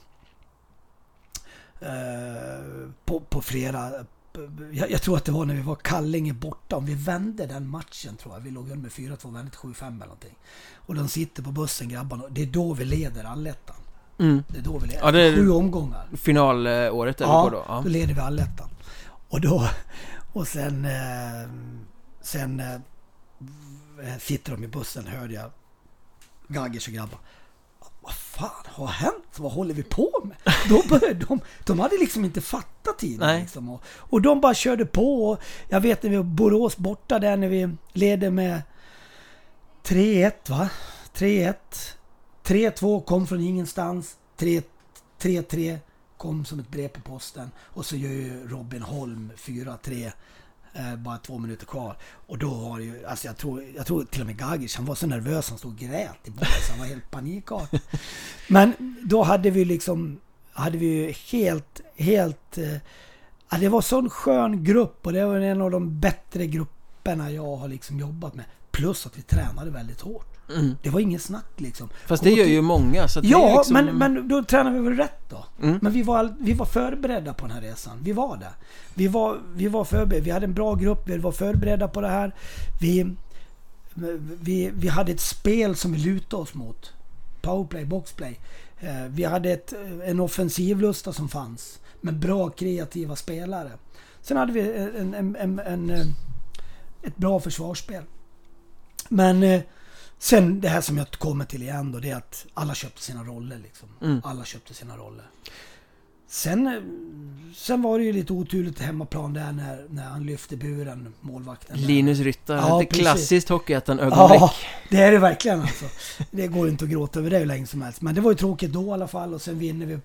på, på flera jag, jag tror att det var när vi var Kallinge borta. Om vi vände den matchen tror jag. Vi låg under med 4-2, vände till 7-5 eller någonting. Och de sitter på bussen grabbarna. Det är då vi leder allettan. Mm. Det är då vi leder. Ja, det är- Sju omgångar. Finalåret vi Ja, då? Ja. då leder vi allettan. Och då... Och sen... Eh, sen eh, sitter de i bussen, hörde jag Gaggers och grabbar. Vad fan har hänt? Vad håller vi på med? Då började de, de hade liksom inte fattat tiden. Liksom. Och, och de bara körde på. Jag vet när vi var Borås borta där när vi ledde med 3-1 va? 3-1. 3-2 kom från ingenstans. 3 3-3 kom som ett brev på posten. Och så gör ju Robin Holm 4-3. Eh, bara två minuter kvar. Och då det ju, alltså jag tror, jag tror till och med Gagic, han var så nervös, han stod och grät i båset. Han var helt panikartad. [LAUGHS] Men då hade vi liksom, hade vi ju helt, helt... Eh, ja, det var sån skön grupp och det var en av de bättre grupperna jag har liksom jobbat med. Plus att vi tränade väldigt hårt. Mm. Det var inget snack liksom. Fast det gör ju många så Ja, liksom... men, men då tränar vi väl rätt då. Mm. Men vi var, vi var förberedda på den här resan. Vi var det. Vi var, vi var förberedda. Vi hade en bra grupp. Vi var förberedda på det här. Vi, vi, vi hade ett spel som vi lutade oss mot. Powerplay, boxplay. Eh, Vi hade ett, en offensivlusta som fanns. Med bra kreativa spelare. Sen hade vi en, en, en, en, eh, ett bra försvarsspel. Men eh, sen det här som jag kommer till igen då, det är att alla köpte sina roller. Liksom. Mm. Alla köpte sina roller. Sen, eh, sen var det ju lite oturligt hemmaplan där när, när han lyfte buren, målvakten. där. Linus Ryttar, Ja, ett klassiskt Hockeyettan-ögonblick. Ja, det är det verkligen alltså. Det går inte att gråta över det hur länge som helst. Men det var ju tråkigt då i alla fall och sen vinner vi.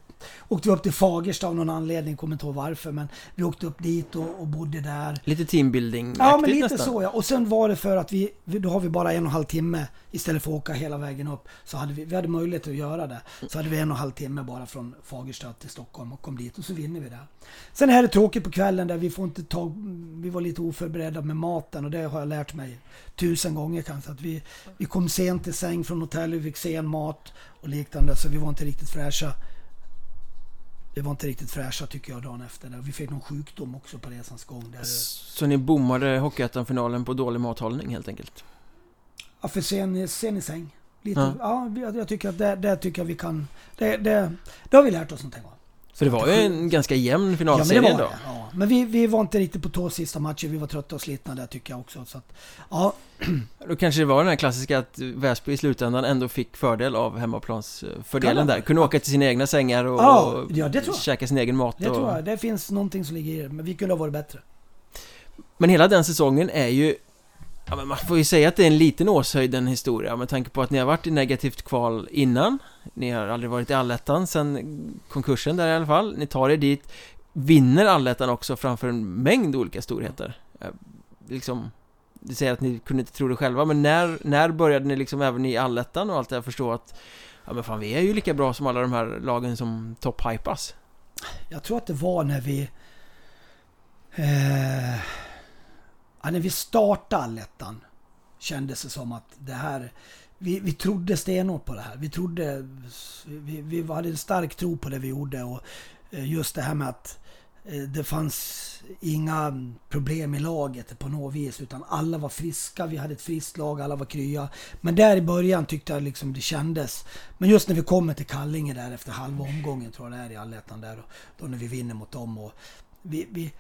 Åkte vi upp till Fagersta av någon anledning, kommer inte ihåg varför. Men vi åkte upp dit och, och bodde där. Lite teambuilding Ja, men lite nästan. så ja. Och sen var det för att vi- då har vi bara en och en halv timme istället för att åka hela vägen upp. Så hade vi, vi hade möjlighet att göra det. Så hade vi en och en halv timme bara från Fagersta till Stockholm. Och kom dit och så vinner vi där. Sen är det tråkigt på kvällen där vi får inte ta, vi var lite oförberedda med maten och det har jag lärt mig tusen gånger kanske. Att vi, vi kom sent till säng från hotellet, vi fick sen mat och liknande så vi var inte riktigt fräscha. Vi var inte riktigt fräscha tycker jag dagen efter. Vi fick någon sjukdom också på resans gång. Där. Så ni bommade Hockeyettan-finalen på dålig mathållning helt enkelt? Ja, för sen, sen i säng. Lite, ja. ja jag tycker att det, det tycker jag vi kan... Det, det, det har vi lärt oss någonting av. För det var ju en ganska jämn finalserie ja, men det då. Det, ja. Men vi, vi var inte riktigt på tå sista matchen. Vi var trötta och slitna där tycker jag också. Så att, ja. Då kanske det var den här klassiska att Väsby i slutändan ändå fick fördel av hemmaplansfördelen där. Kunde åka till sina egna sängar och, ja, ja, det tror jag. käka sin egen mat. Det och... tror jag. Det finns någonting som ligger i det. Men vi kunde ha varit bättre. Men hela den säsongen är ju Ja men man får ju säga att det är en liten åshöjden historia med tanke på att ni har varit i negativt kval innan. Ni har aldrig varit i allettan sen konkursen där i alla fall. Ni tar er dit Vinner allettan också framför en mängd olika storheter. Eh, liksom Det säger att ni kunde inte tro det själva men när, när började ni liksom även i allettan och allt det här förstå att Ja men fan vi är ju lika bra som alla de här lagen som topphypas? Jag tror att det var när vi eh ja, när vi startade allettan kändes det som att det här... Vi, vi trodde stenhårt på det här. Vi trodde... Vi, vi hade en stark tro på det vi gjorde och eh, just det här med att eh, det fanns inga problem i laget på något vis utan alla var friska, vi hade ett friskt lag, alla var krya. Men där i början tyckte jag liksom det kändes. Men just när vi kommer till Kallinge där efter halva omgången tror jag det är i allettan där. Då när vi vinner mot dem och vi, vi,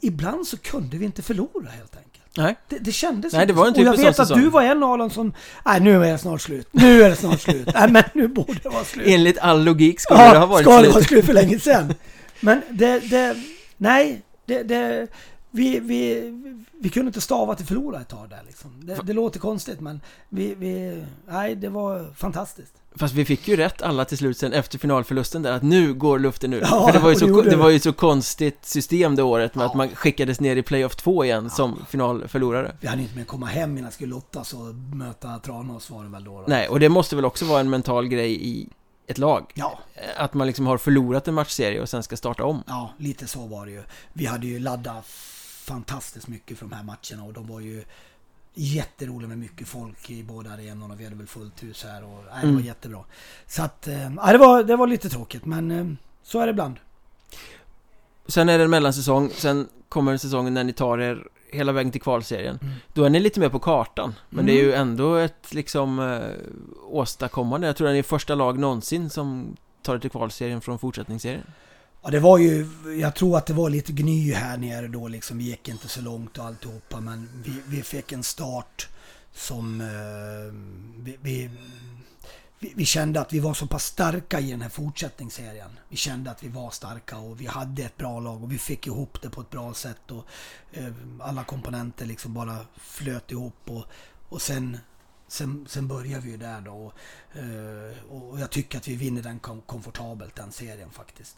ibland så kunde vi inte förlora helt enkelt. Nej. Det, det kändes Nej, det var en Och jag typisk vet att du var en av dem som... Nej, nu är det snart slut. Nu är det snart slut. Nej, men nu borde det vara slut. Enligt all logik skulle det ha Ja, varit ska det slut. vara slut för länge sedan. [LAUGHS] Men det... det nej, det... det vi, vi, vi kunde inte stava till förlora ett tag där liksom. Det, det låter konstigt men vi, vi... Nej, det var fantastiskt. Fast vi fick ju rätt alla till slut sen efter finalförlusten där att nu går luften ur. Ja, För det var ju så, det det var ju så konstigt system det året med Ja. att man skickades ner i playoff 2 igen som finalförlorare. Vi hade inte med att komma hem innan skulle lottas och möta Tranås var det väl då. då. Nej, och det måste väl också vara en mental grej i ett lag. Ja, Att man liksom har förlorat en matchserie och sen ska starta om. Ja, lite så var det ju. Vi hade ju laddat fantastiskt mycket för de här matcherna och de var ju jätteroliga med mycket folk i båda arenorna. Vi hade väl fullt hus här och nej, det var Mm. jättebra. Så att, eh, ja, det, var, det var lite tråkigt men eh, så är det ibland. Sen är det en mellansäsong, sen kommer säsongen när ni tar er hela vägen till kvalserien. Mm. Då är ni lite mer på kartan. Men det är Mm. ju ändå ett liksom eh, åstadkommande. Jag tror att ni är första lag någonsin som tar det till kvalserien från fortsättningsserien. Ja, det var ju, jag tror att det var lite gny här nere då liksom. Vi gick inte så långt och alltihopa men vi, vi fick en start som eh, vi, vi, vi, kände att vi var så pass starka i den här fortsättningsserien. Vi kände att vi var starka och vi hade ett bra lag och vi fick ihop det på ett bra sätt och eh, alla komponenter liksom bara flöt ihop och, och sen Sen, sen börjar vi ju där då och, eh, och jag tycker att vi vinner den kom, komfortabelt den serien faktiskt.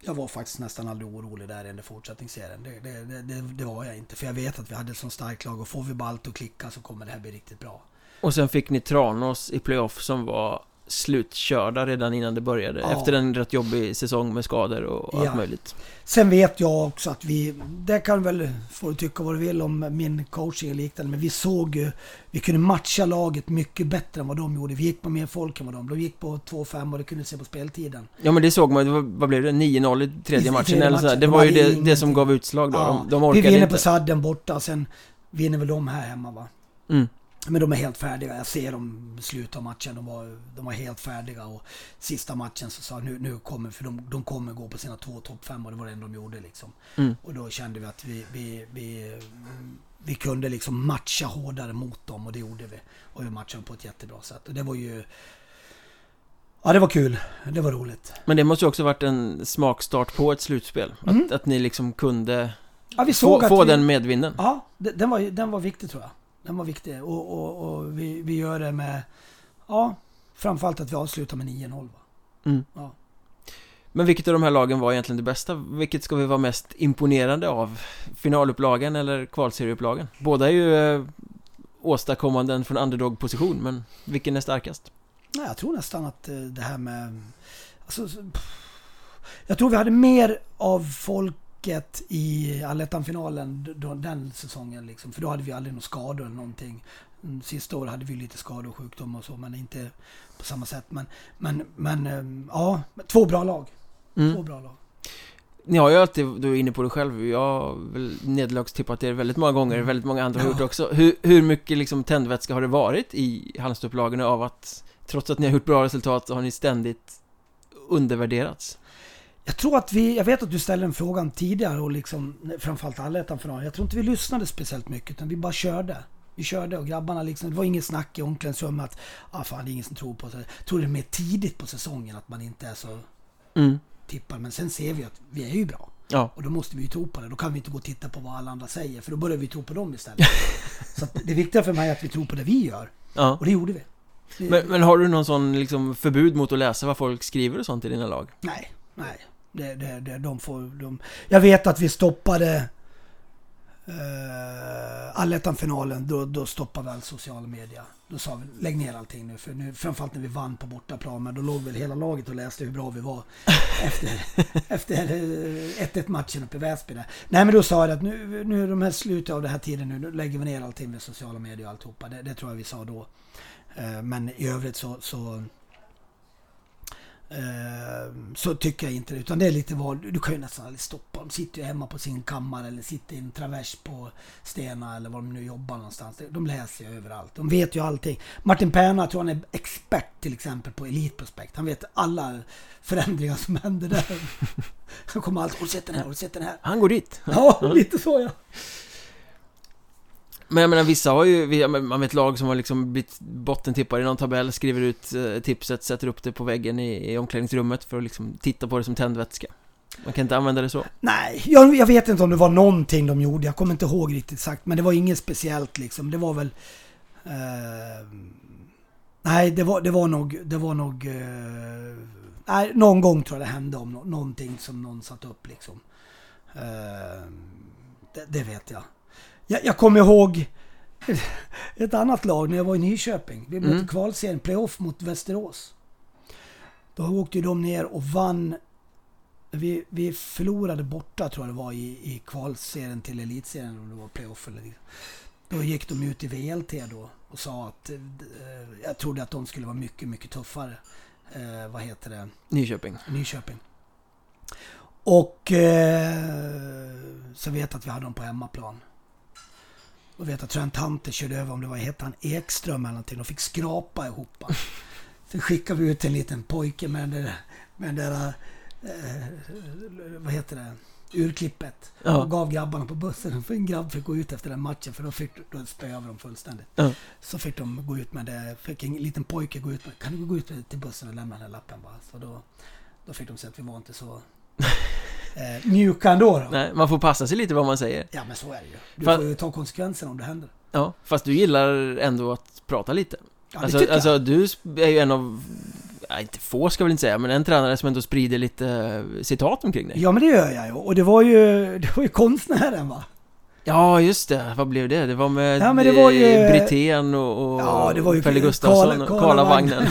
Jag var faktiskt nästan aldrig orolig där under fortsättningsserien. Det, det, det, det, var jag inte. För jag vet att vi hade ett så starkt lag och får vi bara allt att klicka så kommer det här bli riktigt bra. Och sen fick ni Tranås i playoff som var slutkörda redan innan det började. Ja. Efter en rätt jobbig säsong med skador och allt Ja. möjligt. Sen vet jag också att vi, det kan väl, du tycka vad du vill om min coaching och liknande, men vi såg ju, vi kunde matcha laget mycket bättre än vad de gjorde. Vi gick på mer folk än vad de, de gick på 2-5 och det kunde se på speltiden. Ja men det såg man, det var, vad blev det? 9-0 i tredje I- i matchen tredje eller så matchen. Det De var ju det, det som gav utslag då. De, de vi orkade vinner inte. på sadden borta, sen vinner väl de här hemma va? Mm. Men de är helt färdiga. Jag ser dem av matchen. De var, de var helt färdiga. Och sista matchen så sa jag, nu, nu kommer, för de, de kommer gå på sina två topp fem och det var det enda de gjorde liksom. Mm. Och då kände vi att vi, vi, vi, vi kunde liksom matcha hårdare mot dem och det gjorde vi. Och vi matchade på ett jättebra sätt. Och det var ju... Ja, det var kul. Det var roligt. Men det måste ju också varit en smakstart på ett slutspel. Mm. Att, att ni liksom kunde Ja, få, få vi, den medvinden. Ja, de- den var, den var viktig tror jag. Den var viktig. Och, och, och vi, vi gör det med... Ja, framförallt att vi avslutar med 9-0. va? Mm. Ja. Men vilket av de här lagen var egentligen det bästa? Vilket ska vi vara mest imponerande av? Finalupplagan eller kvalserieupplagan? Båda är ju eh, åstadkommanden från underdog-position, men vilken är starkast? Nej, jag tror nästan att eh, det här med... Alltså, Jag tror vi hade mer av folket i allettan-finalen den säsongen. Liksom, för då hade vi aldrig några skador eller någonting. Mm, Sista året hade vi lite skador och sjukdom och så, men inte på samma sätt. Men, men, men ehm, ja, två bra lag. Två Mm. bra lag. Ni har ju alltid, du är inne på det själv, jag har väl nederlagstippat er väldigt många gånger, väldigt många andra har Ja. gjort också. Hur, hur mycket liksom tändvätska har det varit i Halmstadupplagorna av att, trots att ni har gjort bra resultat, så har ni ständigt undervärderats? Jag tror att vi, jag vet att du ställde den frågan tidigare och liksom, framförallt allettan-finalen. Jag tror inte vi lyssnade speciellt mycket utan vi bara körde. Vi körde och grabbarna liksom, det var inget snack i omklädningsrummet att ah, fan det är ingen som tror på sig. Jag tror det är mer tidigt på säsongen att man inte är så Mm. tippar. Men sen ser vi att vi är ju bra. Ja. Och då måste vi ju tro på det. Då kan vi inte gå och titta på vad alla andra säger för då börjar vi tro på dem istället. [LAUGHS] så det viktiga för mig är att vi tror på det vi gör. ja. Och det gjorde vi. Men, men har du någon sån liksom förbud mot att läsa vad folk skriver och sånt i dina lag? Nej, nej. Det, det, det, de får, de, jag vet att vi stoppade uh, allettan-finalen. Då, då stoppade all sociala medier. Då sa vi lägg ner allting nu. För nu, framförallt när vi vann på bortaplan. Men då låg väl hela laget och läste hur bra vi var [LAUGHS] efter, efter eh, 1-1 matchen uppe i Väsby. där. Nej men då sa jag att nu, nu är de här slutet av den här tiden nu. Lägger vi ner allting med sociala medier och alltihopa. Det, det tror jag vi sa då. Eh, men i övrigt så, så så tycker jag inte det. Utan det är lite vad, du kan ju nästan aldrig stoppa dem. Sitter ju hemma på sin kammare eller sitter i en travers på Stena eller var de nu jobbar någonstans. De läser ju överallt. De vet ju allting. Martin Perna tror han är expert till exempel på Elitprospekt. Han vet alla förändringar som händer där. [LAUGHS] Han kommer alltid, har du sett den här? Har du sett den här? Han går dit. Ja, lite så ja. Men jag menar vissa har ju, man vet lag som har liksom blivit bottentippade i någon tabell, skriver ut eh, tipset, sätter upp det på väggen i, i omklädningsrummet för att liksom titta på det som tändvätska. Man kan inte använda det så. Nej, jag, jag vet inte om det var någonting de gjorde. Jag kommer inte ihåg riktigt sagt. Men det var inget speciellt liksom. Det var väl... Eh, nej, det var, det var nog... Det var nog eh, nej, någon gång tror jag det hände om någonting som någon satt upp liksom. Eh, det, det vet jag jag. Jag kommer ihåg ett annat lag när jag var i Nyköping. Vi mötte Mm. kvalserien, playoff mot Västerås. Då åkte de ner och vann vi, vi förlorade borta tror jag det var i, i kvalserien till elitserien om det var playoff eller Då gick de ut i VLT då och sa att eh, jag trodde att de skulle vara mycket, mycket tuffare. Eh, vad heter det? Nyköping. Nyköping. Och eh, så vet jag att vi hade dem på hemmaplan. Och vet att Trent Hunter körde över om det var, hette han Ekström eller någonting. De fick skrapa ihop. [LAUGHS] Sen skickade vi ut en liten pojke med den där, med den där eh, vad heter det, urklippet. Ja. Och gav grabbarna på bussen. För en grabb fick gå ut efter den matchen för då fick då spöade över dem fullständigt. Ja. Så fick de gå ut med det. Fick en liten pojke gå ut med, kan du gå ut till bussen och lämna den här lappen bara? Så då, då fick de se att vi var inte så [LAUGHS] eh, mjuka ändå. Då. Nej, man får passa sig lite vad man säger. Ja men så är det ju. Du Fa- får ju ta konsekvenserna om det händer. Ja, fast du gillar ändå att prata lite. Ja, det alltså, tycker alltså du är ju en av, ja, inte få ska jag väl inte säga, men en tränare som ändå sprider lite eh, citat omkring dig. Ja men det gör jag ju. Och det var ju, [LAUGHS] det var ju konstnären va? Ja, just det. Vad blev det? Det var med Ja, men det var ju- eh, Brithén och, och Ja, det var ju Pelle Gustafsson och Karlavagnen.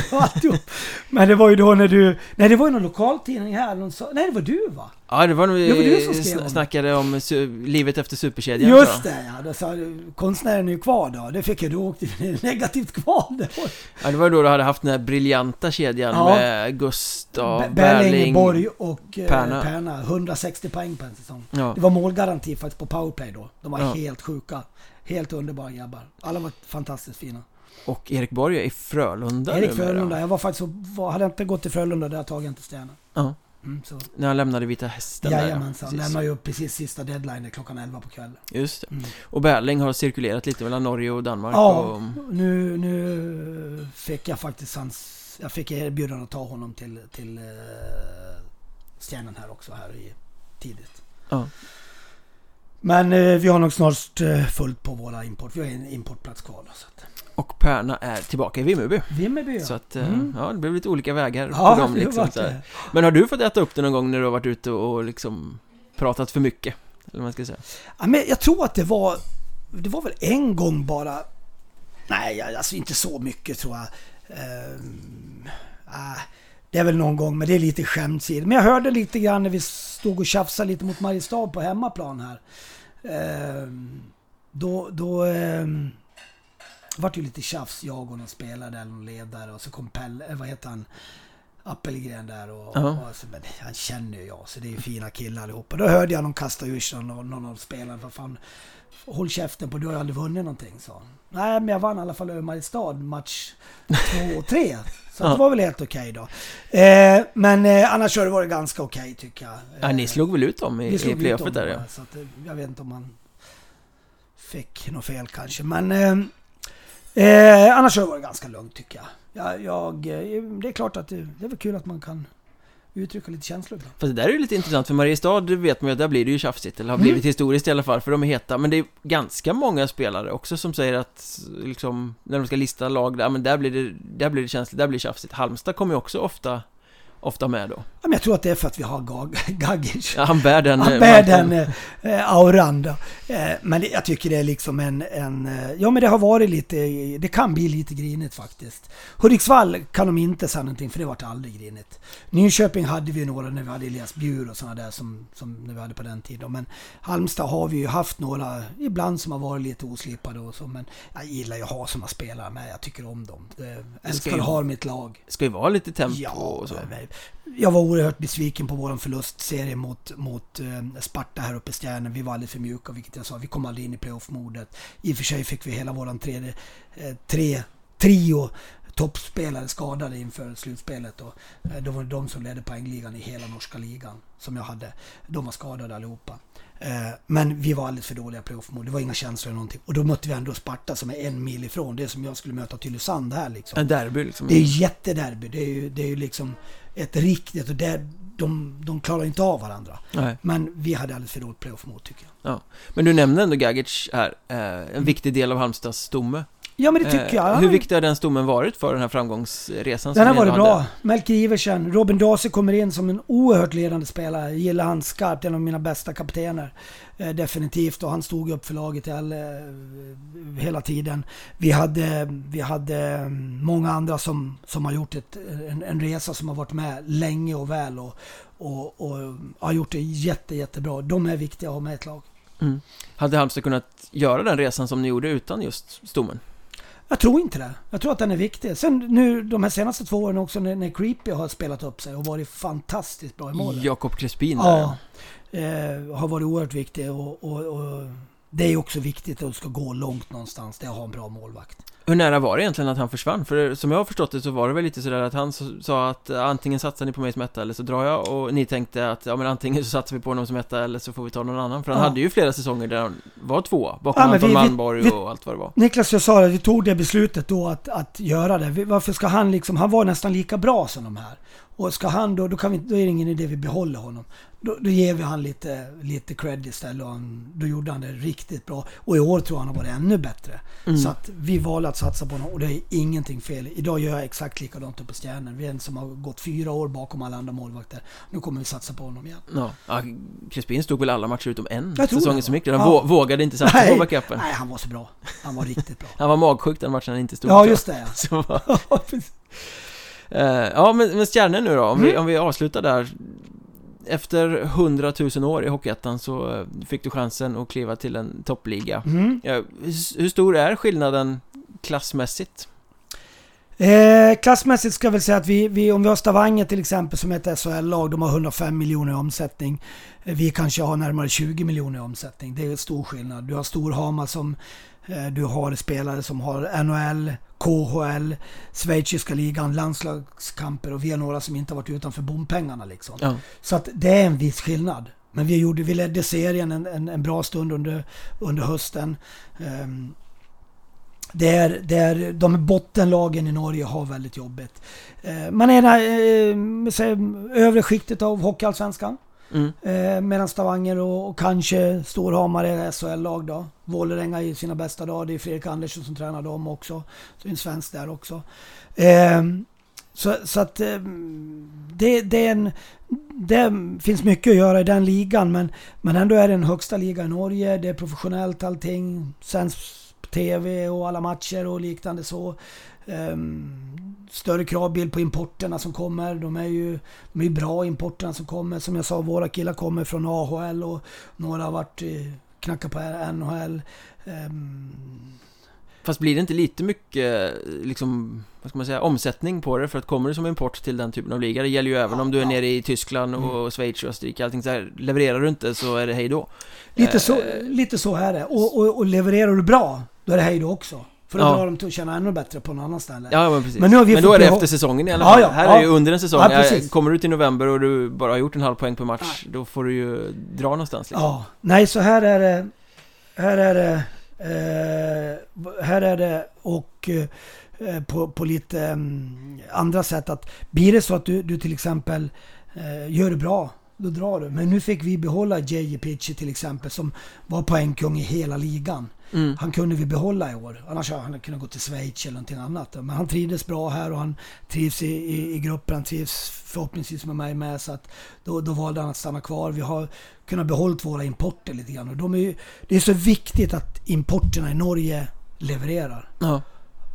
[LAUGHS] Men det var ju då när du... Nej, det var ju någon lokaltidning här. Någon sa, nej, det var du va? Ja, det var när Det vi om sn- det. snackade om livet efter superkedjan. Just det ja. Då sa konstnären är ju kvar då. Det fick jag då [LAUGHS] negativt kval. Det var Ja, det var då du hade haft den här briljanta kedjan Ja. med Gustav, Be- Berling, Berling, Borg och eh, Perna. Perna. 160 poäng på en säsong. Ja. Det var målgaranti faktiskt på powerplay då. De var Ja. helt sjuka. Helt underbara grabbar. Alla var fantastiskt fina. Och Erik Borg är i Frölunda Erik. Frölunda. Jag var faktiskt var, hade jag inte gått till Frölunda där tagit jag inte stjärnan. Ja, Mm, så. när han lämnade Vita Hästen. Jajamensan. Precis. Lämnar ju upp precis sista deadline klockan 11 på kvällen. Just det. Mm. Och Berling har cirkulerat lite mellan Norge och Danmark Ja, och... nu, nu fick jag faktiskt hans... Jag fick erbjudande att ta honom till, till uh, stjärnan här också här i, tidigt. Ja. Men eh, vi har nog snart eh, fullt på våra import. Vi har en importplats kvar. då, Så. Och Perna är tillbaka i Vimmerby. Vimmerby Så att, eh, Mm. ja, det blev lite olika vägar Ja, på dem liksom, så här. Men har du fått äta upp det någon gång när du har varit ute och liksom pratat för mycket? Eller vad man ska säga. Ja, men jag tror att det var... Det var väl en gång bara... Nej, alltså inte så mycket tror jag. Ehm, ah, det är väl någon gång, men det är lite skämtsid. Men jag hörde lite grann när vi stod och tjafsade lite mot Mariestad på hemmaplan här. Eh, då, då eh, vart ju lite tjafs, jag och någon spelare eller någon ledare och så kom Pelle, eh, vad heter han? Appelgren där och, Ja. och så, men han känner ju jag så det är ju fina killar allihopa. Då hörde jag någon kasta ur sig någon, någon av spelarna. Vad fan, håll käften på du har ju aldrig vunnit någonting sa. Nej men jag vann i alla fall över Mariestad match två och tre. Så [LAUGHS] Ja. det var väl helt okej då. Eh, men eh, annars har det varit ganska okej tycker jag. Ja, ni Eh, slog väl ut dem i, i playoffet där ja. Så att, eh, jag vet inte om man fick något fel kanske. Men eh, annars har det varit ganska lugnt tycker jag. jag, jag eh, det är klart att det, det är väl kul att man kan uttrycka lite känslor ibland. Fast det där är ju lite intressant för Mariestad vet man ju att där blir det ju tjafsigt Eller har Mm. blivit historiskt i alla fall för de är heta Men det är ganska många spelare också som säger att liksom När de ska lista lag, ja men där blir det, där blir det känsligt, där blir det tjafsigt Halmstad kommer ju också ofta Ofta med då Ja, men jag tror att det är för att vi har Gag- Gagic. Ja, han bär den Han eh, bär den eh, auran då. Eh, men det, jag tycker det är liksom en, en... eh, Ja men det har varit lite... Det kan bli lite grinigt faktiskt. Hudiksvall kan de inte säga någonting för det vart aldrig grinigt. Nyköping hade vi några när vi hade Elias Bjur och sådana där som, som när vi hade på den tiden. Men Halmstad har vi ju haft några ibland som har varit lite oslipade och så. Men jag gillar ju att ha sådana spelare med. Jag tycker om dem. Jag älskar ju- att ha mitt lag. Ska ju vara lite tempo Ja, och så men jag var oerhört besviken på vår förlustserie mot, mot eh, Sparta här uppe i Stjärnen. Vi var alldeles för mjuka, vilket jag sa. Vi kom aldrig in i playoff-modet. I och för sig fick vi hela våran tredje, eh, tre, trio toppspelare skadade inför slutspelet. Och, eh, de var de som ledde poängligan i hela norska ligan som jag hade. De var skadade allihopa. Men vi var alldeles för dåliga i playoff-mode. Det var inga känslor eller någonting. Och då mötte vi ändå Sparta som är en mil ifrån. Det är som jag skulle möta Tylösand här liksom. En derby liksom Det är jättederby. Det är ju, det är ju liksom ett riktigt... Och där, de, de klarar inte av varandra. Nej. Men vi hade alldeles för dåligt playoff mot tycker jag. Men du nämnde ändå Gagic här eh, En viktig del av Halmstads stomme Ja men det tycker Eh, jag. Hur viktig har den stommen varit för den här framgångsresan? Den har varit hade? bra. Melker Iversen. Robin Dase kommer in som en oerhört ledande spelare. Jag gillar han skarpt. En av mina bästa kaptener. Eh, definitivt. Och han stod upp för laget all, eh, hela tiden. Vi hade, vi hade mm, många andra som, som har gjort ett, en, en resa som har varit med länge och väl. Och, och, och har gjort det jätte, jättebra. De är viktiga att ha med i ett lag. Mm. Hade Halmstad kunnat göra den resan som ni gjorde utan just stommen? Jag tror inte det. Jag tror att den är viktig. Sen nu de här senaste två åren också när, när Creepy har spelat upp sig och varit fantastiskt bra i målet. Jakob Crespin Ja. Eh, har varit oerhört viktig och, och, och det är också viktigt att det ska gå långt någonstans. Det är att ha en bra målvakt. Hur nära var det egentligen att han försvann? För som jag har förstått det så var det väl lite sådär att han sa att eh, antingen satsar ni på mig som etta eller så drar jag och ni tänkte att ja men antingen så satsar vi på honom som etta eller så får vi ta någon annan för han Ja. hade ju flera säsonger där han var tvåa bakom Ja, Anton vi- Malmborg vi- och allt vad det var Niklas, jag sa det, vi tog det beslutet då att, att göra det. Varför ska han liksom, han var nästan lika bra som de här. Och ska han då, då, kan vi, då är det ingen idé vi behåller honom. Då, då ger vi han lite, lite cred istället och han, då gjorde han det riktigt bra. Och i år tror jag han har varit ännu bättre. Mm. Så att vi valde att satsa på honom och det är ingenting fel. Idag gör jag exakt likadant uppe på Stjärnen. Vi är en som har gått fyra år bakom alla andra målvakter. Nu kommer vi satsa på honom igen. Ja, ja Crespin stod väl alla matcher utom en Jag säsongen som gick. Han Ja. vå- vågade inte satsa Nej. på backupen Nej, han var så bra. Han var riktigt bra. [LAUGHS] Han var magsjuk den matchen han inte stod Ja, just det. [LAUGHS] [LAUGHS] Ja. Eh, ja men, men stjärnor nu då, om, vi, Mm. om vi avslutar där Efter 100 000 år i Hockeyettan så fick du chansen att kliva till en toppliga Mm. Hur stor är skillnaden klassmässigt? Eh, klassmässigt ska jag väl säga att vi, vi, om vi har Stavanger till exempel som är ett SHL-lag, de har 105 miljoner i omsättning. Eh, vi kanske har närmare 20 miljoner i omsättning. Det är en stor skillnad. Du har Storhamar som eh, du har spelare som har NHL, KHL, schweiziska ligan, landslagskamper och vi har några som inte har varit utanför bompengarna liksom. Ja, Så att det är en viss skillnad. Men vi, gjorde, vi ledde serien en, en, en bra stund under, under hösten. Ehm, det är, det är, de bottenlagen i Norge har väldigt jobbigt. Eh, man är i äh, övre skiktet av Hockeyallsvenskan. mm. Eh, medan Stavanger och, och kanske Storhamar är SHL-lag då. Vålerenga i sina bästa dagar. Det är Fredrik Andersson som tränar dem också. Så det är en svensk där också. Eh, så, så att eh, det, det, är en, det finns mycket att göra i den ligan men, men ändå är det en högsta liga i Norge. Det är professionellt allting. Sänds TV och alla matcher och liknande så. Ehm, större kravbild på importerna som kommer. De är ju de är bra importerna som kommer. Som jag sa, våra killar kommer från AHL och några har varit eh, knackat på NHL. Ehm, Fast blir det inte lite mycket, liksom, vad ska man säga, omsättning på det? För att kommer du som import till den typen av liga, det gäller ju även ja, om du är ja. nere i Tyskland och mm. Schweiz och Österrike, allting så här, levererar du inte så är det hej då. Lite, så, eh, lite så är det. Och, och, och levererar du bra, då är det hej då också. För då ja. drar de till att känna ännu bättre på någon annan ställe. Ja, men precis. Men, nu har vi men då är det efter säsongen i alla fall. Ja, ja, här är det ju under en säsong. Ja, kommer du till november och du bara har gjort en halv poäng per match, då får du ju dra någonstans. Liksom. Ja, nej så här är det. Här är det Eh, här är det och eh, på, på lite mm, andra sätt att blir det så att du, du till exempel eh, gör det bra, då drar du. Men nu fick vi behålla J.J. Pitcher till exempel som var poängkung i hela ligan. Mm. Han kunde vi behålla i år. Annars hade han kunnat gå till Schweiz eller någonting annat. Men han trivdes bra här och han trivs i, i, i gruppen. Han trivs förhoppningsvis med mig med. Så att då, då valde han att stanna kvar. Vi har kunnat behålla våra importer lite grann. Och de är, det är så viktigt att importerna i Norge levererar. Ja.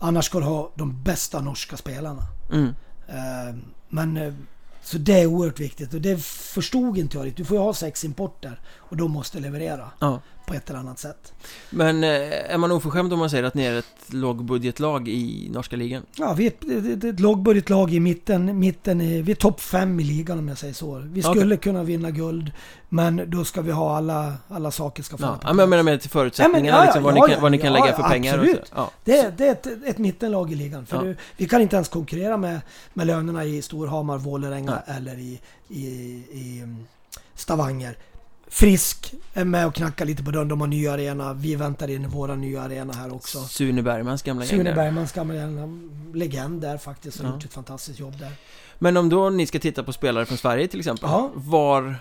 Annars ska du ha de bästa norska spelarna. Mm. Uh, men uh, så det är oerhört viktigt och det förstod inte jag riktigt. Du får ju ha sex importer och de måste leverera. Ja på ett eller annat sätt. Men eh, är man oförskämd om man säger att ni är ett lågbudgetlag i norska ligan? Ja, vi är ett, ett, lågbudgetlag i mitten. mitten i, vi är topp fem i ligan om jag säger så. Vi skulle okay. kunna vinna guld, men då ska vi ha alla, alla saker ska falla ja, på men jag menar med till förutsättningarna, ja, men, ja, liksom, vad, ja, ni kan, vad ni kan lägga för pengar. Absolut. Ja. Det, det är ett, ett mittenlag i ligan. För du, vi kan inte ens konkurrera med, med lönerna i Storhamar, Vålerenga eller i, i, i Stavanger. Frisk är med och knackar lite på dörren. De har ny arena. Vi väntar in våra nya arena här också. Sune Bergmans gamla gäng Sune Bergmans gamla legend där faktiskt. Har ja. gjort ett fantastiskt jobb där. Men om då ni ska titta på spelare från Sverige till exempel. Ja. Var...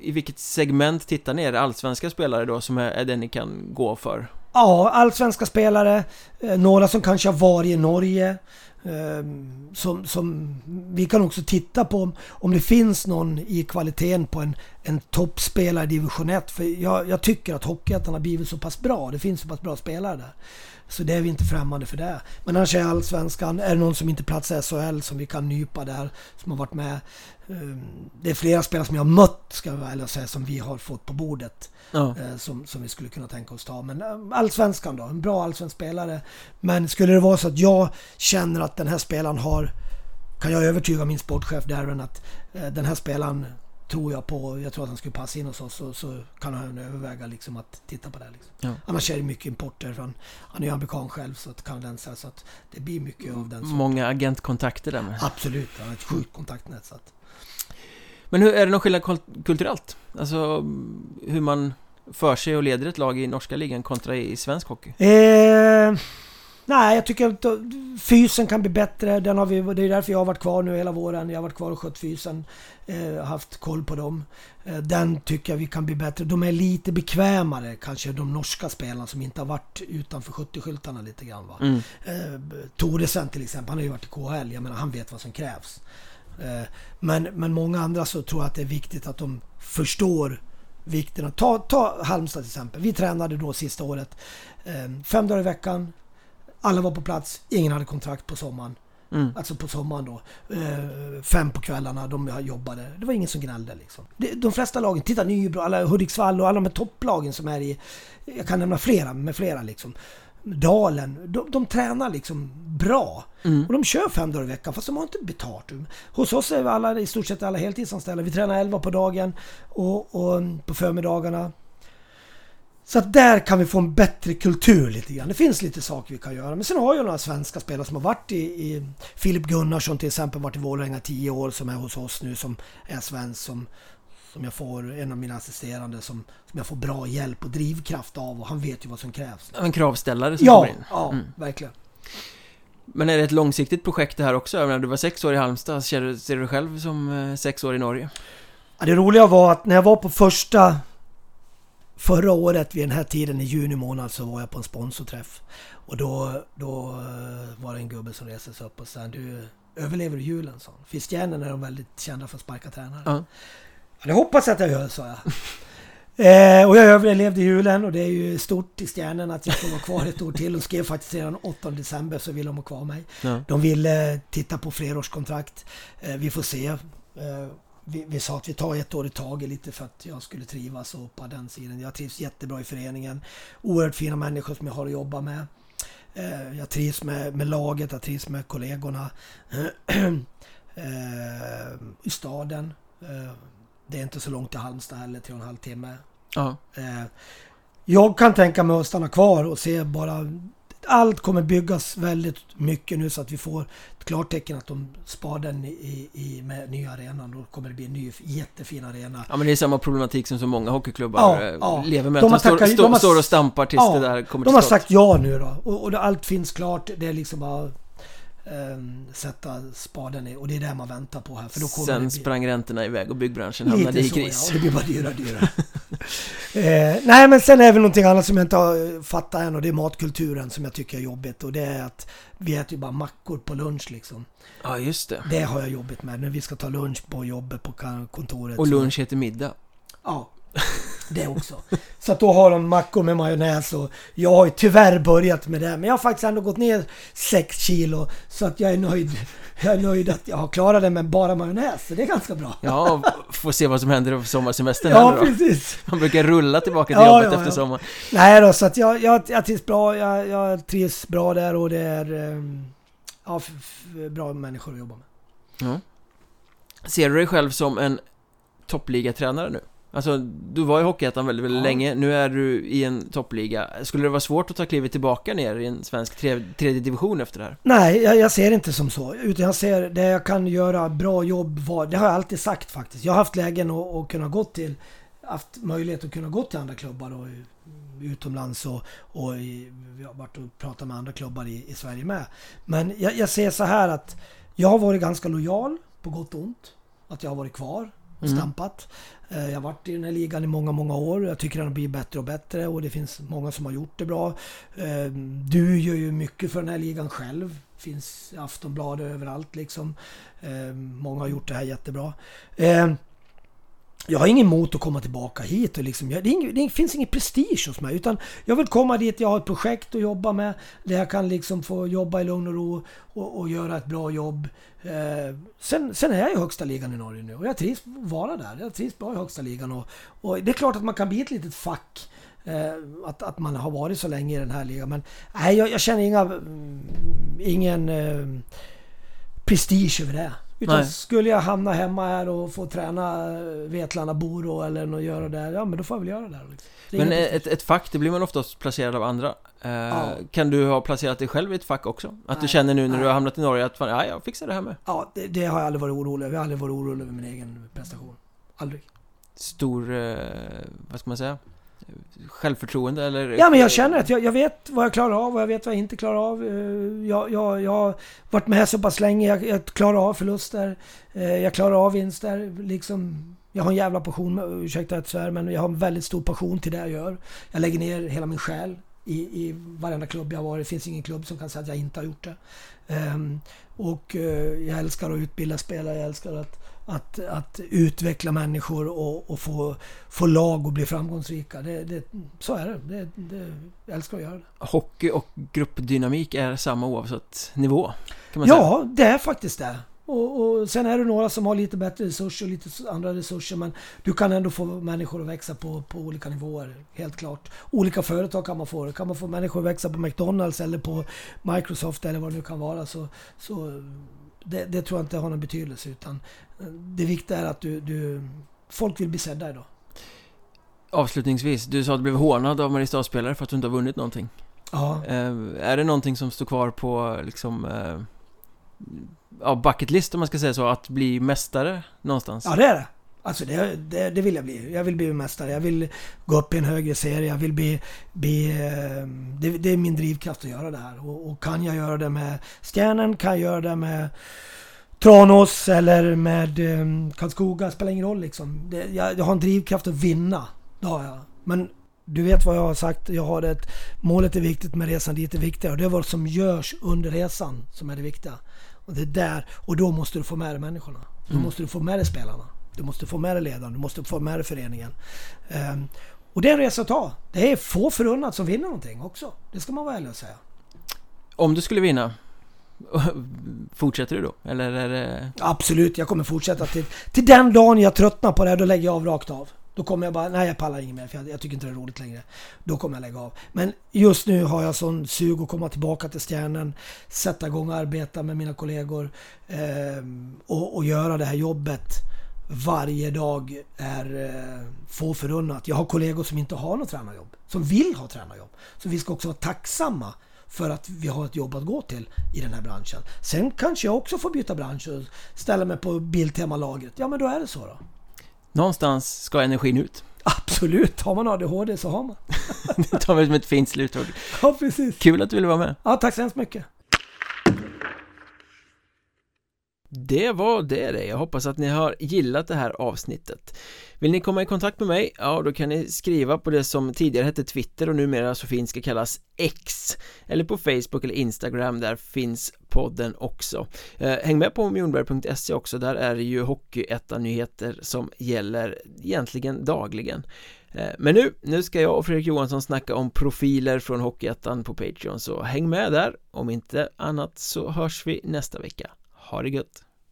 I vilket segment tittar ni? Är det allsvenska spelare då som är, är det ni kan gå för? Ja, allsvenska spelare. Eh, några som kanske har varit i Norge. Ehm, som, som, vi kan också titta på om det finns någon i kvaliteten på en, en toppspelare i division 1. För jag, jag tycker att Hockeyettan har blivit så pass bra. Det finns så pass bra spelare där. Så det är vi inte främmande för det. Men annars är allsvenskan, är det någon som inte platsar i SHL som vi kan nypa där, som har varit med. Ehm, det är flera spelare som jag har mött, ska jag väl säga, som vi har fått på bordet. Ja. Eh, som, som vi skulle kunna tänka oss ta. Men eh, allsvenskan då, en bra allsvensk spelare. Men skulle det vara så att jag känner att den här spelaren har, kan jag övertyga min sportchef Darren att eh, den här spelaren tror jag på, jag tror att han skulle passa in hos oss, så, så kan han överväga liksom att titta på det. Liksom. Ja. Annars är det mycket importer, för han, han är ju amerikan själv, så att kanadensare, så att det blir mycket av den sorten. Många agentkontakter där med. Absolut, han har ett sjukt kontaktnät. Så att. Men hur, är det någon skillnad kulturellt? Alltså hur man för sig och leder ett lag i norska ligan kontra i svensk hockey? Eh, nej, jag tycker att fysen kan bli bättre. Den har vi, det är därför jag har varit kvar nu hela våren. Jag har varit kvar och skött fysen. Eh, haft koll på dem. Eh, den tycker jag vi kan bli bättre. De är lite bekvämare kanske, de norska spelarna som inte har varit utanför 70-skyltarna lite grann. Va? Mm. Eh, Toresen till exempel, han har ju varit i KHL. Jag menar, han vet vad som krävs. Eh, men, men många andra så tror jag att det är viktigt att de förstår vikten. Ta, ta Halmstad till exempel. Vi tränade då sista året eh, fem dagar i veckan. Alla var på plats. Ingen hade kontrakt på sommaren. Mm. Alltså på sommaren då. Eh, fem på kvällarna, de jobbade. Det var ingen som gnällde liksom. De flesta lagen, titta Nybro, alla Hudiksvall och alla de här topplagen som är i... Jag kan nämna flera, med flera liksom. Dalen, de, de tränar liksom bra. Mm. Och de kör fem dagar i veckan fast de har inte betalt. Hos oss är vi alla, i stort sett alla heltidsanställda. Vi tränar elva på dagen och, och på förmiddagarna. Så att där kan vi få en bättre kultur lite grann. Det finns lite saker vi kan göra. Men sen har jag några svenska spelare som har varit i, i Filip Gunnarsson till exempel, varit i Vålerenga tio år, som är hos oss nu, som är svensk, som, som jag får, en av mina assisterande, som, som jag får bra hjälp och drivkraft av och han vet ju vad som krävs. En kravställare som ja, kommer in? Ja, mm. verkligen. Men är det ett långsiktigt projekt det här också? Jag menar, du var sex år i Halmstad, ser du, ser du dig själv som eh, sex år i Norge? Ja, det roliga var att när jag var på första Förra året vid den här tiden i juni månad så var jag på en sponsorträff. Och då, då eh, var det en gubbe som reste sig upp och sa du överlever du julen? sa Fiskjärnen är de väldigt kända för att sparka tränare. Uh. Ja, det hoppas jag att jag gör, sa jag. Eh, och jag överlevde julen och det är ju stort i stjärnan att jag får vara kvar ett år till. Och skrev faktiskt redan 8 december så vill de ha kvar mig. Ja. De ville titta på flerårskontrakt. Eh, vi får se. Eh, vi, vi sa att vi tar ett år i taget lite för att jag skulle trivas och på den sidan. Jag trivs jättebra i föreningen. Oerhört fina människor som jag har att jobba med. Eh, jag trivs med, med laget, jag trivs med kollegorna. [CLEARS THROAT] Eh, I staden. Det är inte så långt till Halmstad heller, tre och en halv timme. Ja. Eh, jag kan tänka mig att stanna kvar och se bara... Allt kommer byggas väldigt mycket nu så att vi får ett klartecken att de spar den i, i, med nya arenan. Då kommer det bli en ny jättefin arena. ja, men det är samma problematik som så många hockeyklubbar Ja, eh, ja. lever med. De Att de tackat- står, de har- står och stampar tills Ja, det där kommer De till har skott. sagt ja nu då och, och allt finns klart. Det är liksom bara sätta spaden i och det är det man väntar på här. För då kommer det Sen bli... sprang räntorna iväg och byggbranschen hamnade i så, ja, kris. och det blir bara dyrare och dyrare. [LAUGHS] eh, nej, men sen är det väl någonting annat som jag inte har fattat än och det är matkulturen som jag tycker är jobbigt. Och det är att vi äter ju bara mackor på lunch liksom. Ja, just det. Det har jag jobbigt med. När vi ska ta lunch på jobbet på kontoret. Och lunch heter middag. Ja, [LAUGHS] det också. Så att då har de mackor med majonnäs och jag har ju tyvärr börjat med det. Men jag har faktiskt ändå gått ner 6 kilo så att jag är nöjd. Jag är nöjd att jag har klarat det med bara majonnäs. Så det är ganska bra. Ja, får se vad som händer på sommarsemestern Ja, då. precis. Man brukar rulla tillbaka till Ja, jobbet ja, efter ja. sommaren. Nej då, så att jag, jag, jag trivs bra. Jag, jag trivs bra där och det är ehm, ja, bra människor att jobba med. Ja. Ser du dig själv som en toppligatränare nu? Alltså, du var i Hockeyettan väldigt, väldigt Ja. länge, nu är du i en toppliga. Skulle det vara svårt att ta klivet tillbaka ner i en svensk tre, tredje division efter det här? Nej, jag, jag ser inte som så. Utan jag ser det jag kan göra bra jobb var, Det har jag alltid sagt faktiskt. Jag har haft lägen att, att kunna gå till, haft möjlighet att kunna gå till andra klubbar och utomlands och, och i, vi har varit och pratat med andra klubbar i, i Sverige med. Men jag, jag ser så här att jag har varit ganska lojal på gott och ont. Att jag har varit kvar och Mm. stampat. Eh, Jag har varit i den här ligan i många, många år. Jag tycker den har blivit bättre och bättre och det finns många som har gjort det bra. Eh, Du gör ju mycket för den här ligan själv. Finns i Aftonbladet överallt liksom. Eh, Många har gjort det här jättebra. Jag har ingen emot att komma tillbaka hit och liksom, jag, det, ing, det finns ingen prestige hos mig utan jag vill komma dit, jag har ett projekt att jobba med där jag kan liksom få jobba i lugn och ro och, och göra ett bra jobb. Eh, sen, sen är jag i högsta ligan i Norge nu och jag trivs att vara där. Jag trivs bra i högsta ligan och, och det är klart att man kan bli ett litet fack eh, att, att man har varit så länge i den här ligan men nej, jag, jag känner inga, mm, ingen eh, prestige över det. Utan Nej. skulle jag hamna hemma här och få träna eh, Vetlanda Boro eller något göra där, ja men då får jag väl göra det. Liksom. Det Men eh, ett, ett fack, det blir man oftast placerad av andra. Eh, Ja. Kan du ha placerat dig själv i ett fack också? Att du Nej, känner nu när du nej. har hamnat i Norge att fan, ja, jag fixar det här med. Ja, det, det har jag aldrig varit orolig över. Jag har aldrig varit orolig över min egen prestation. Aldrig. Stor, eh, vad ska man säga? Självförtroende eller? Ja, men jag känner att jag, jag vet vad jag klarar av och jag vet vad jag inte klarar av. Eh, jag, jag, jag har varit med så pass länge. Jag, jag klarar av förluster. Eh, jag klarar av vinster. Liksom, jag har en jävla passion, ursäkta att jag svär, men jag har en väldigt stor passion till det jag gör. Jag lägger ner hela min själ i, i varenda klubb jag har varit. Det finns ingen klubb som kan säga att jag inte har gjort det. Ehm, och eh, jag älskar att utbilda spelare. Jag älskar att, att, att utveckla människor och, och få, få lag att bli framgångsrika. Det, det, så är det. det, det. Jag älskar att göra det. Hockey och gruppdynamik är samma oavsett nivå, kan man säga. Ja, det är faktiskt det. Och, och sen är det några som har lite bättre resurser och lite andra resurser men du kan ändå få människor att växa på, på olika nivåer, helt klart. Olika företag kan man få. Kan man få människor att växa på McDonalds eller på Microsoft eller vad det nu kan vara så, så det, det tror jag inte har någon betydelse utan eh, det viktiga är att du, du folk vill bli sedda idag. Avslutningsvis, du sa att du blev hånad av Mariestad-spelare för att du inte har vunnit någonting. Ja. Eh, är det någonting som står kvar på liksom eh, ja, bucket list om man ska säga så, att bli mästare någonstans? Ja, det är det. Alltså det, det, det vill jag bli. Jag vill bli mästare. Jag vill gå upp i en högre serie. Jag vill bli... bli eh, det, det är min drivkraft att göra det här. Och, och kan jag göra det med Stjärnen, kan jag göra det med Tranås eller med eh, Karlskoga, spelar ingen roll liksom. Jag, jag har en drivkraft att vinna. Det har jag. Men du vet vad jag har sagt. Jag har ett, målet är viktigt men resan dit är viktigare. Och det är vad som görs under resan som är det viktiga. Och det är där. Och då måste du få med dig människorna. Då Mm. måste du få med dig spelarna. Du måste få med dig ledaren, du måste få med dig föreningen. Um, och det är en resa att ta. Det är få förunnat som vinner någonting också. Det ska man vara ärlig och säga. Om du skulle vinna, [LAUGHS] fortsätter du då? Eller är det... Absolut, jag kommer fortsätta till, till den dagen jag tröttnar på det här, då lägger jag av rakt av. Då kommer jag bara, nej jag pallar inget mer för jag, jag, tycker inte det är roligt längre. Då kommer jag lägga av. Men just nu har jag sån sug att komma tillbaka till stjärnan, sätta igång och arbeta med mina kollegor eh, och, och göra det här jobbet varje dag är eh, få förunnat. Jag har kollegor som inte har något tränarjobb, som vill ha tränarjobb. Så vi ska också vara tacksamma för att vi har ett jobb att gå till i den här branschen. Sen kanske jag också får byta bransch och ställa mig på Biltema-lagret. Ja, men då är det så då. Någonstans ska energin ut. Absolut, har man ADHD så har man. [LAUGHS] det tar vi som ett fint slutord. Ja, precis. Kul att du ville vara med. Ja, tack så hemskt mycket. Det var det det. Jag hoppas att ni har gillat det här avsnittet. Vill ni komma i kontakt med mig? Ja, då kan ni skriva på det som tidigare hette Twitter och numera så fint ska kallas X eller på Facebook eller Instagram, där finns podden också. Eh, häng med på mjornberg.se också, där är det ju Hockeyettan-nyheter som gäller egentligen dagligen. Eh, men nu, nu ska jag och Fredrik Johansson snacka om profiler från Hockeyettan på Patreon, så häng med där. Om inte annat så hörs vi nästa vecka. Ha det gött!